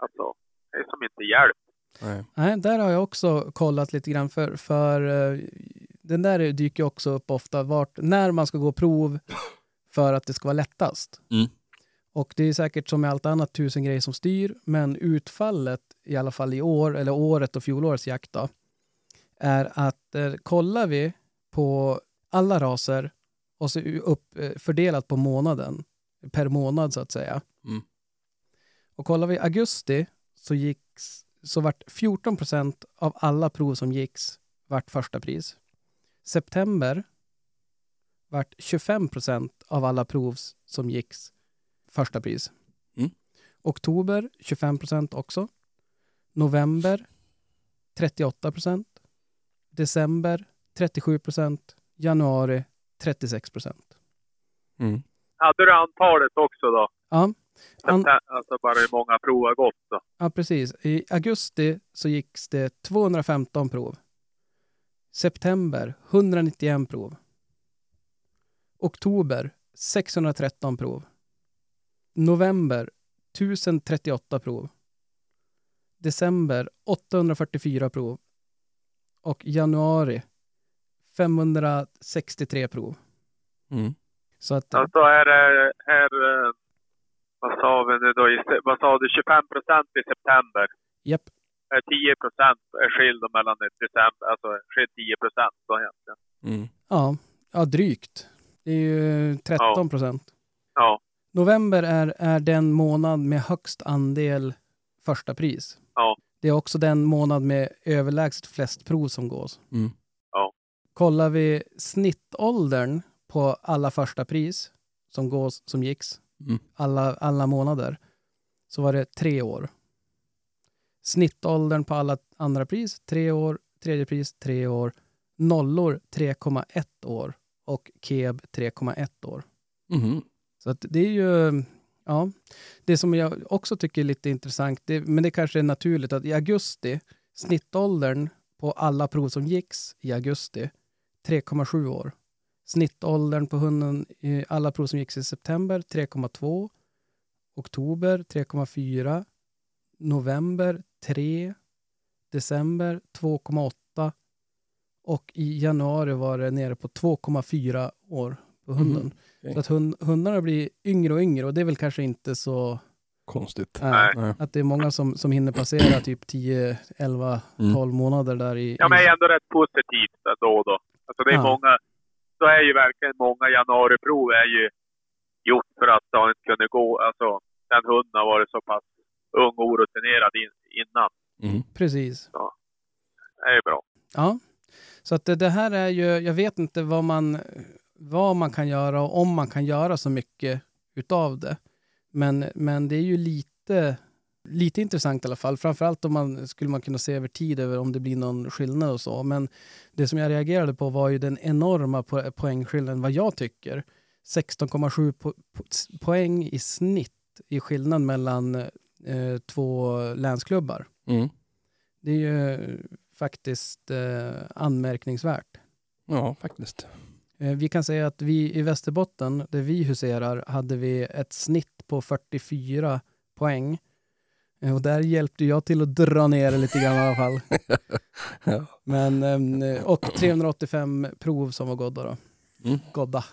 Alltså, det är som inte hjälp. Nej. nej, där har jag också kollat lite grann för, för eh, den där dyker också upp ofta vart, när man ska gå prov för att det ska vara lättast. Mm. Och det är säkert som med allt annat tusen grejer som styr, men utfallet i alla fall i år, eller året och fjolårets jakt då, är att eh, kollar vi på alla raser och så upp, eh, fördelat på månaden, per månad så att säga. Mm. Och kollar vi augusti så gicks, så vart 14 procent av alla prov som gicks vart första pris. September vart 25 procent av alla prov som gicks första pris. Mm. Oktober 25 procent också. November 38 procent. December 37 procent. Januari 36 procent. Mm. Hade du antalet också då? Ja. An- Alltså bara hur många prov har gått då? ja, precis. I augusti så gicks det 215 prov. September 191 prov. Oktober 613 prov. November 1038 prov. December 844 prov. Och januari 563 prov. Mm. Så att, Alltså är det här, eh, vad sa vi nu då, vad sa du, 25 procent i september? japp, Eh, 10 procent är skild mellan december, alltså skild 10 procent då egentligen. Mm. ja, ja, drygt. Det är ju 13 procent. Ja, November är, är den månad med högst andel första pris. ja, Det är också den månad med överlägset flest prov som gås. Mm. Kollar vi snittåldern på alla första pris som, gås, som gicks, Mm. alla, alla månader, så var det tre år. Snittåldern på alla andra pris, tre år. Tredje pris, tre år. Nollor, 3,1 år. Och KEB, 3,1 år. Mhm. Så att det är ju, ja, det som jag också tycker är lite intressant, det, men det kanske är naturligt att i augusti, snittåldern på alla prov som gicks i augusti, 3,7 år. Snittåldern på hunden i alla prov som gicks i september, 3,2. Oktober, 3,4. November, 3. December, 2,8. Och i januari var det nere på 2,4 år på hunden. Mhm. Okej. Så att hund, hundarna blir yngre och yngre och det är väl kanske inte så... Konstigt. äh. Att det är många som, som hinner passera typ 10, 11, Mm. 12 månader där i... ja men ändå rätt positivt då och då. Alltså det är Ja. många, så är ju verkligen många januariprov är ju gjort för att det inte kunde gå, alltså den hunden har varit så pass ung och orutinerad in, innan. Mm. precis. Det är ju bra. Ja. Så att det, det här är ju, jag vet inte vad man, vad man kan göra och om man kan göra så mycket utav det. Men, men det är ju lite, lite intressant i alla fall. Framförallt om man skulle man kunna se över tid över om det blir någon skillnad och så. Men det som jag reagerade på var ju den enorma po poängskillnaden, vad jag tycker. 16,7 po po poäng i snitt i skillnad mellan eh, två länsklubbar. Mm. Det är ju faktiskt eh, anmärkningsvärt. Ja, faktiskt. Eh, vi kan säga att vi i Västerbotten, där vi huserar, hade vi ett snitt på 44 poäng. Och där hjälpte jag till att dra ner det lite grann i alla fall. (laughs) Ja. Men, eh, och 385 prov som var godda då. Mm. Godda.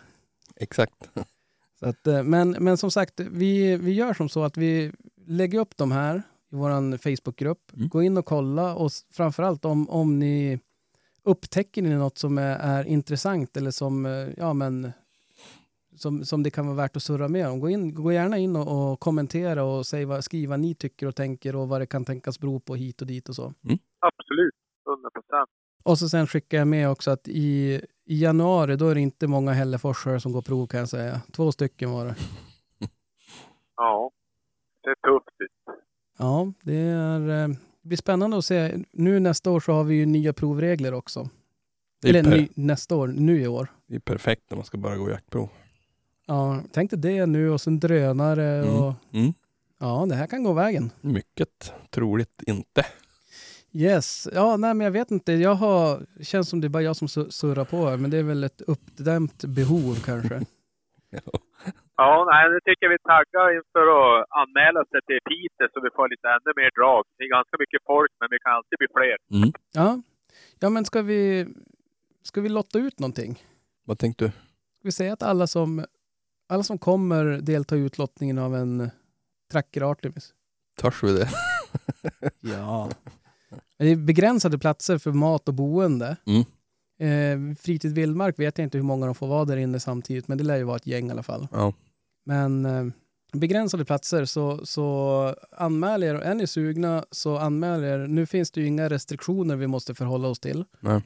Exakt. Så att, eh, men, men som sagt, vi, vi gör som så att vi lägger upp de här i vår Facebookgrupp. Mm. Gå in och kolla och framförallt om, om ni upptäcker ni något som är, är intressant eller som, eh, ja, men, som, som det kan vara värt att surra med om. Gå, in, gå gärna in och, och kommentera och säg vad, skriv vad ni tycker och tänker och vad det kan tänkas bero på hit och dit och så. Absolut. 100 procent. Och så sen skickar jag med också att i, i januari då är det inte många Hälleforsare som går prov kan jag säga. Två stycken var det. (laughs) Ja. Det är tufft. Ja, det är, eh, det blir spännande att se. Nu nästa år så har vi ju nya provregler också. Eller per- ny, nästa år, nu i år. det är perfekt när man ska börja gå jaktprov. Ja, tänk dig det nu och sen drönare Mm. och Mm. ja, det här kan gå vägen. Mycket troligt inte. Yes, ja, nej, men jag vet inte. Jag har, känns som det är bara jag som su- surrar på här, men det är väl ett uppdämt behov kanske. (laughs) Ja, nej, nu tycker jag vi taggar inför att anmäla sig till Piteå så vi får lite ännu mer drag. Det är ganska mycket folk, men vi kan alltid bli fler. Ja, ja men ska vi, ska vi lotta ut någonting? Vad tänkte du? Ska vi säga att alla som, alla som kommer delta i utlottningen av en Tracker Artemis? Törs vi det? (laughs) Ja. Det är begränsade platser för mat och boende. Mm. Eh, fritid vildmark vet jag inte hur många de får vara där inne samtidigt, men det lär ju vara ett gäng i alla fall. Ja. Men eh, begränsade platser, så, så anmäl er. Är ni sugna så anmäl er. Nu finns det ju inga restriktioner vi måste förhålla oss till. Nej.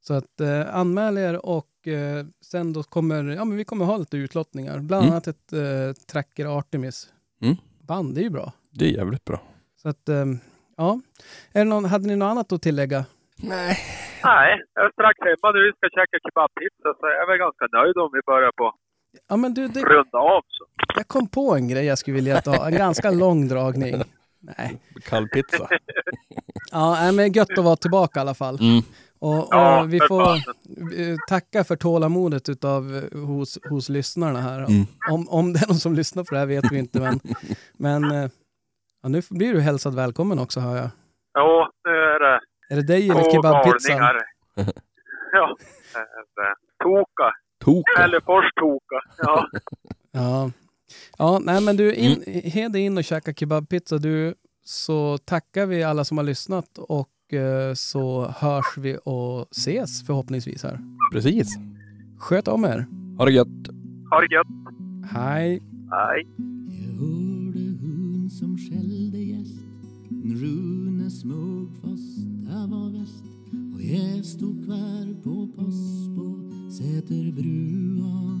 Så att eh, anmäl er och eh, sen då kommer, ja men vi kommer ha lite utlottningar. Bland Mm. annat ett eh, Tracker Artemis. Mm. Band, det är ju bra. Det är jävligt bra. Så att, eh, ja. Är det någon, hade ni något annat att tillägga? Nej. Nej, jag är strax hemma nu. Vi ska käka kebabpizza, så jag är väl ganska nöjd om vi börjar på Ja men du, det, runda av. Så. jag kom på en grej jag skulle vilja ta. En ganska lång dragning. Nej. Kallpizza. (laughs) Ja, nej, men gött att vara tillbaka i alla fall. Mm. Och, och Ja, vi får eh, tacka för tålamodet utav, eh, hos, hos lyssnarna här. Mm. Om, om det är någon som lyssnar på det här vet vi inte, men, (laughs) men eh, ja, nu blir du hälsad välkommen också hör jag. Jo, nu är det Är det dig eller kebabpizzan? (laughs) Ja. Toka. Toka. Hällefors Toka. Ja. (laughs) Ja. ja, nej men du, in, hed in och käka kebabpizza du, så tackar vi alla som har lyssnat och så hörs vi och ses förhoppningsvis här. Precis. Sköt om er. Ha det gött. Ha det gött. Hej. Hej. Jag hörde hon som skällde gäst Rune smög fast det var väst och jag stod kvar på post på Säterbrua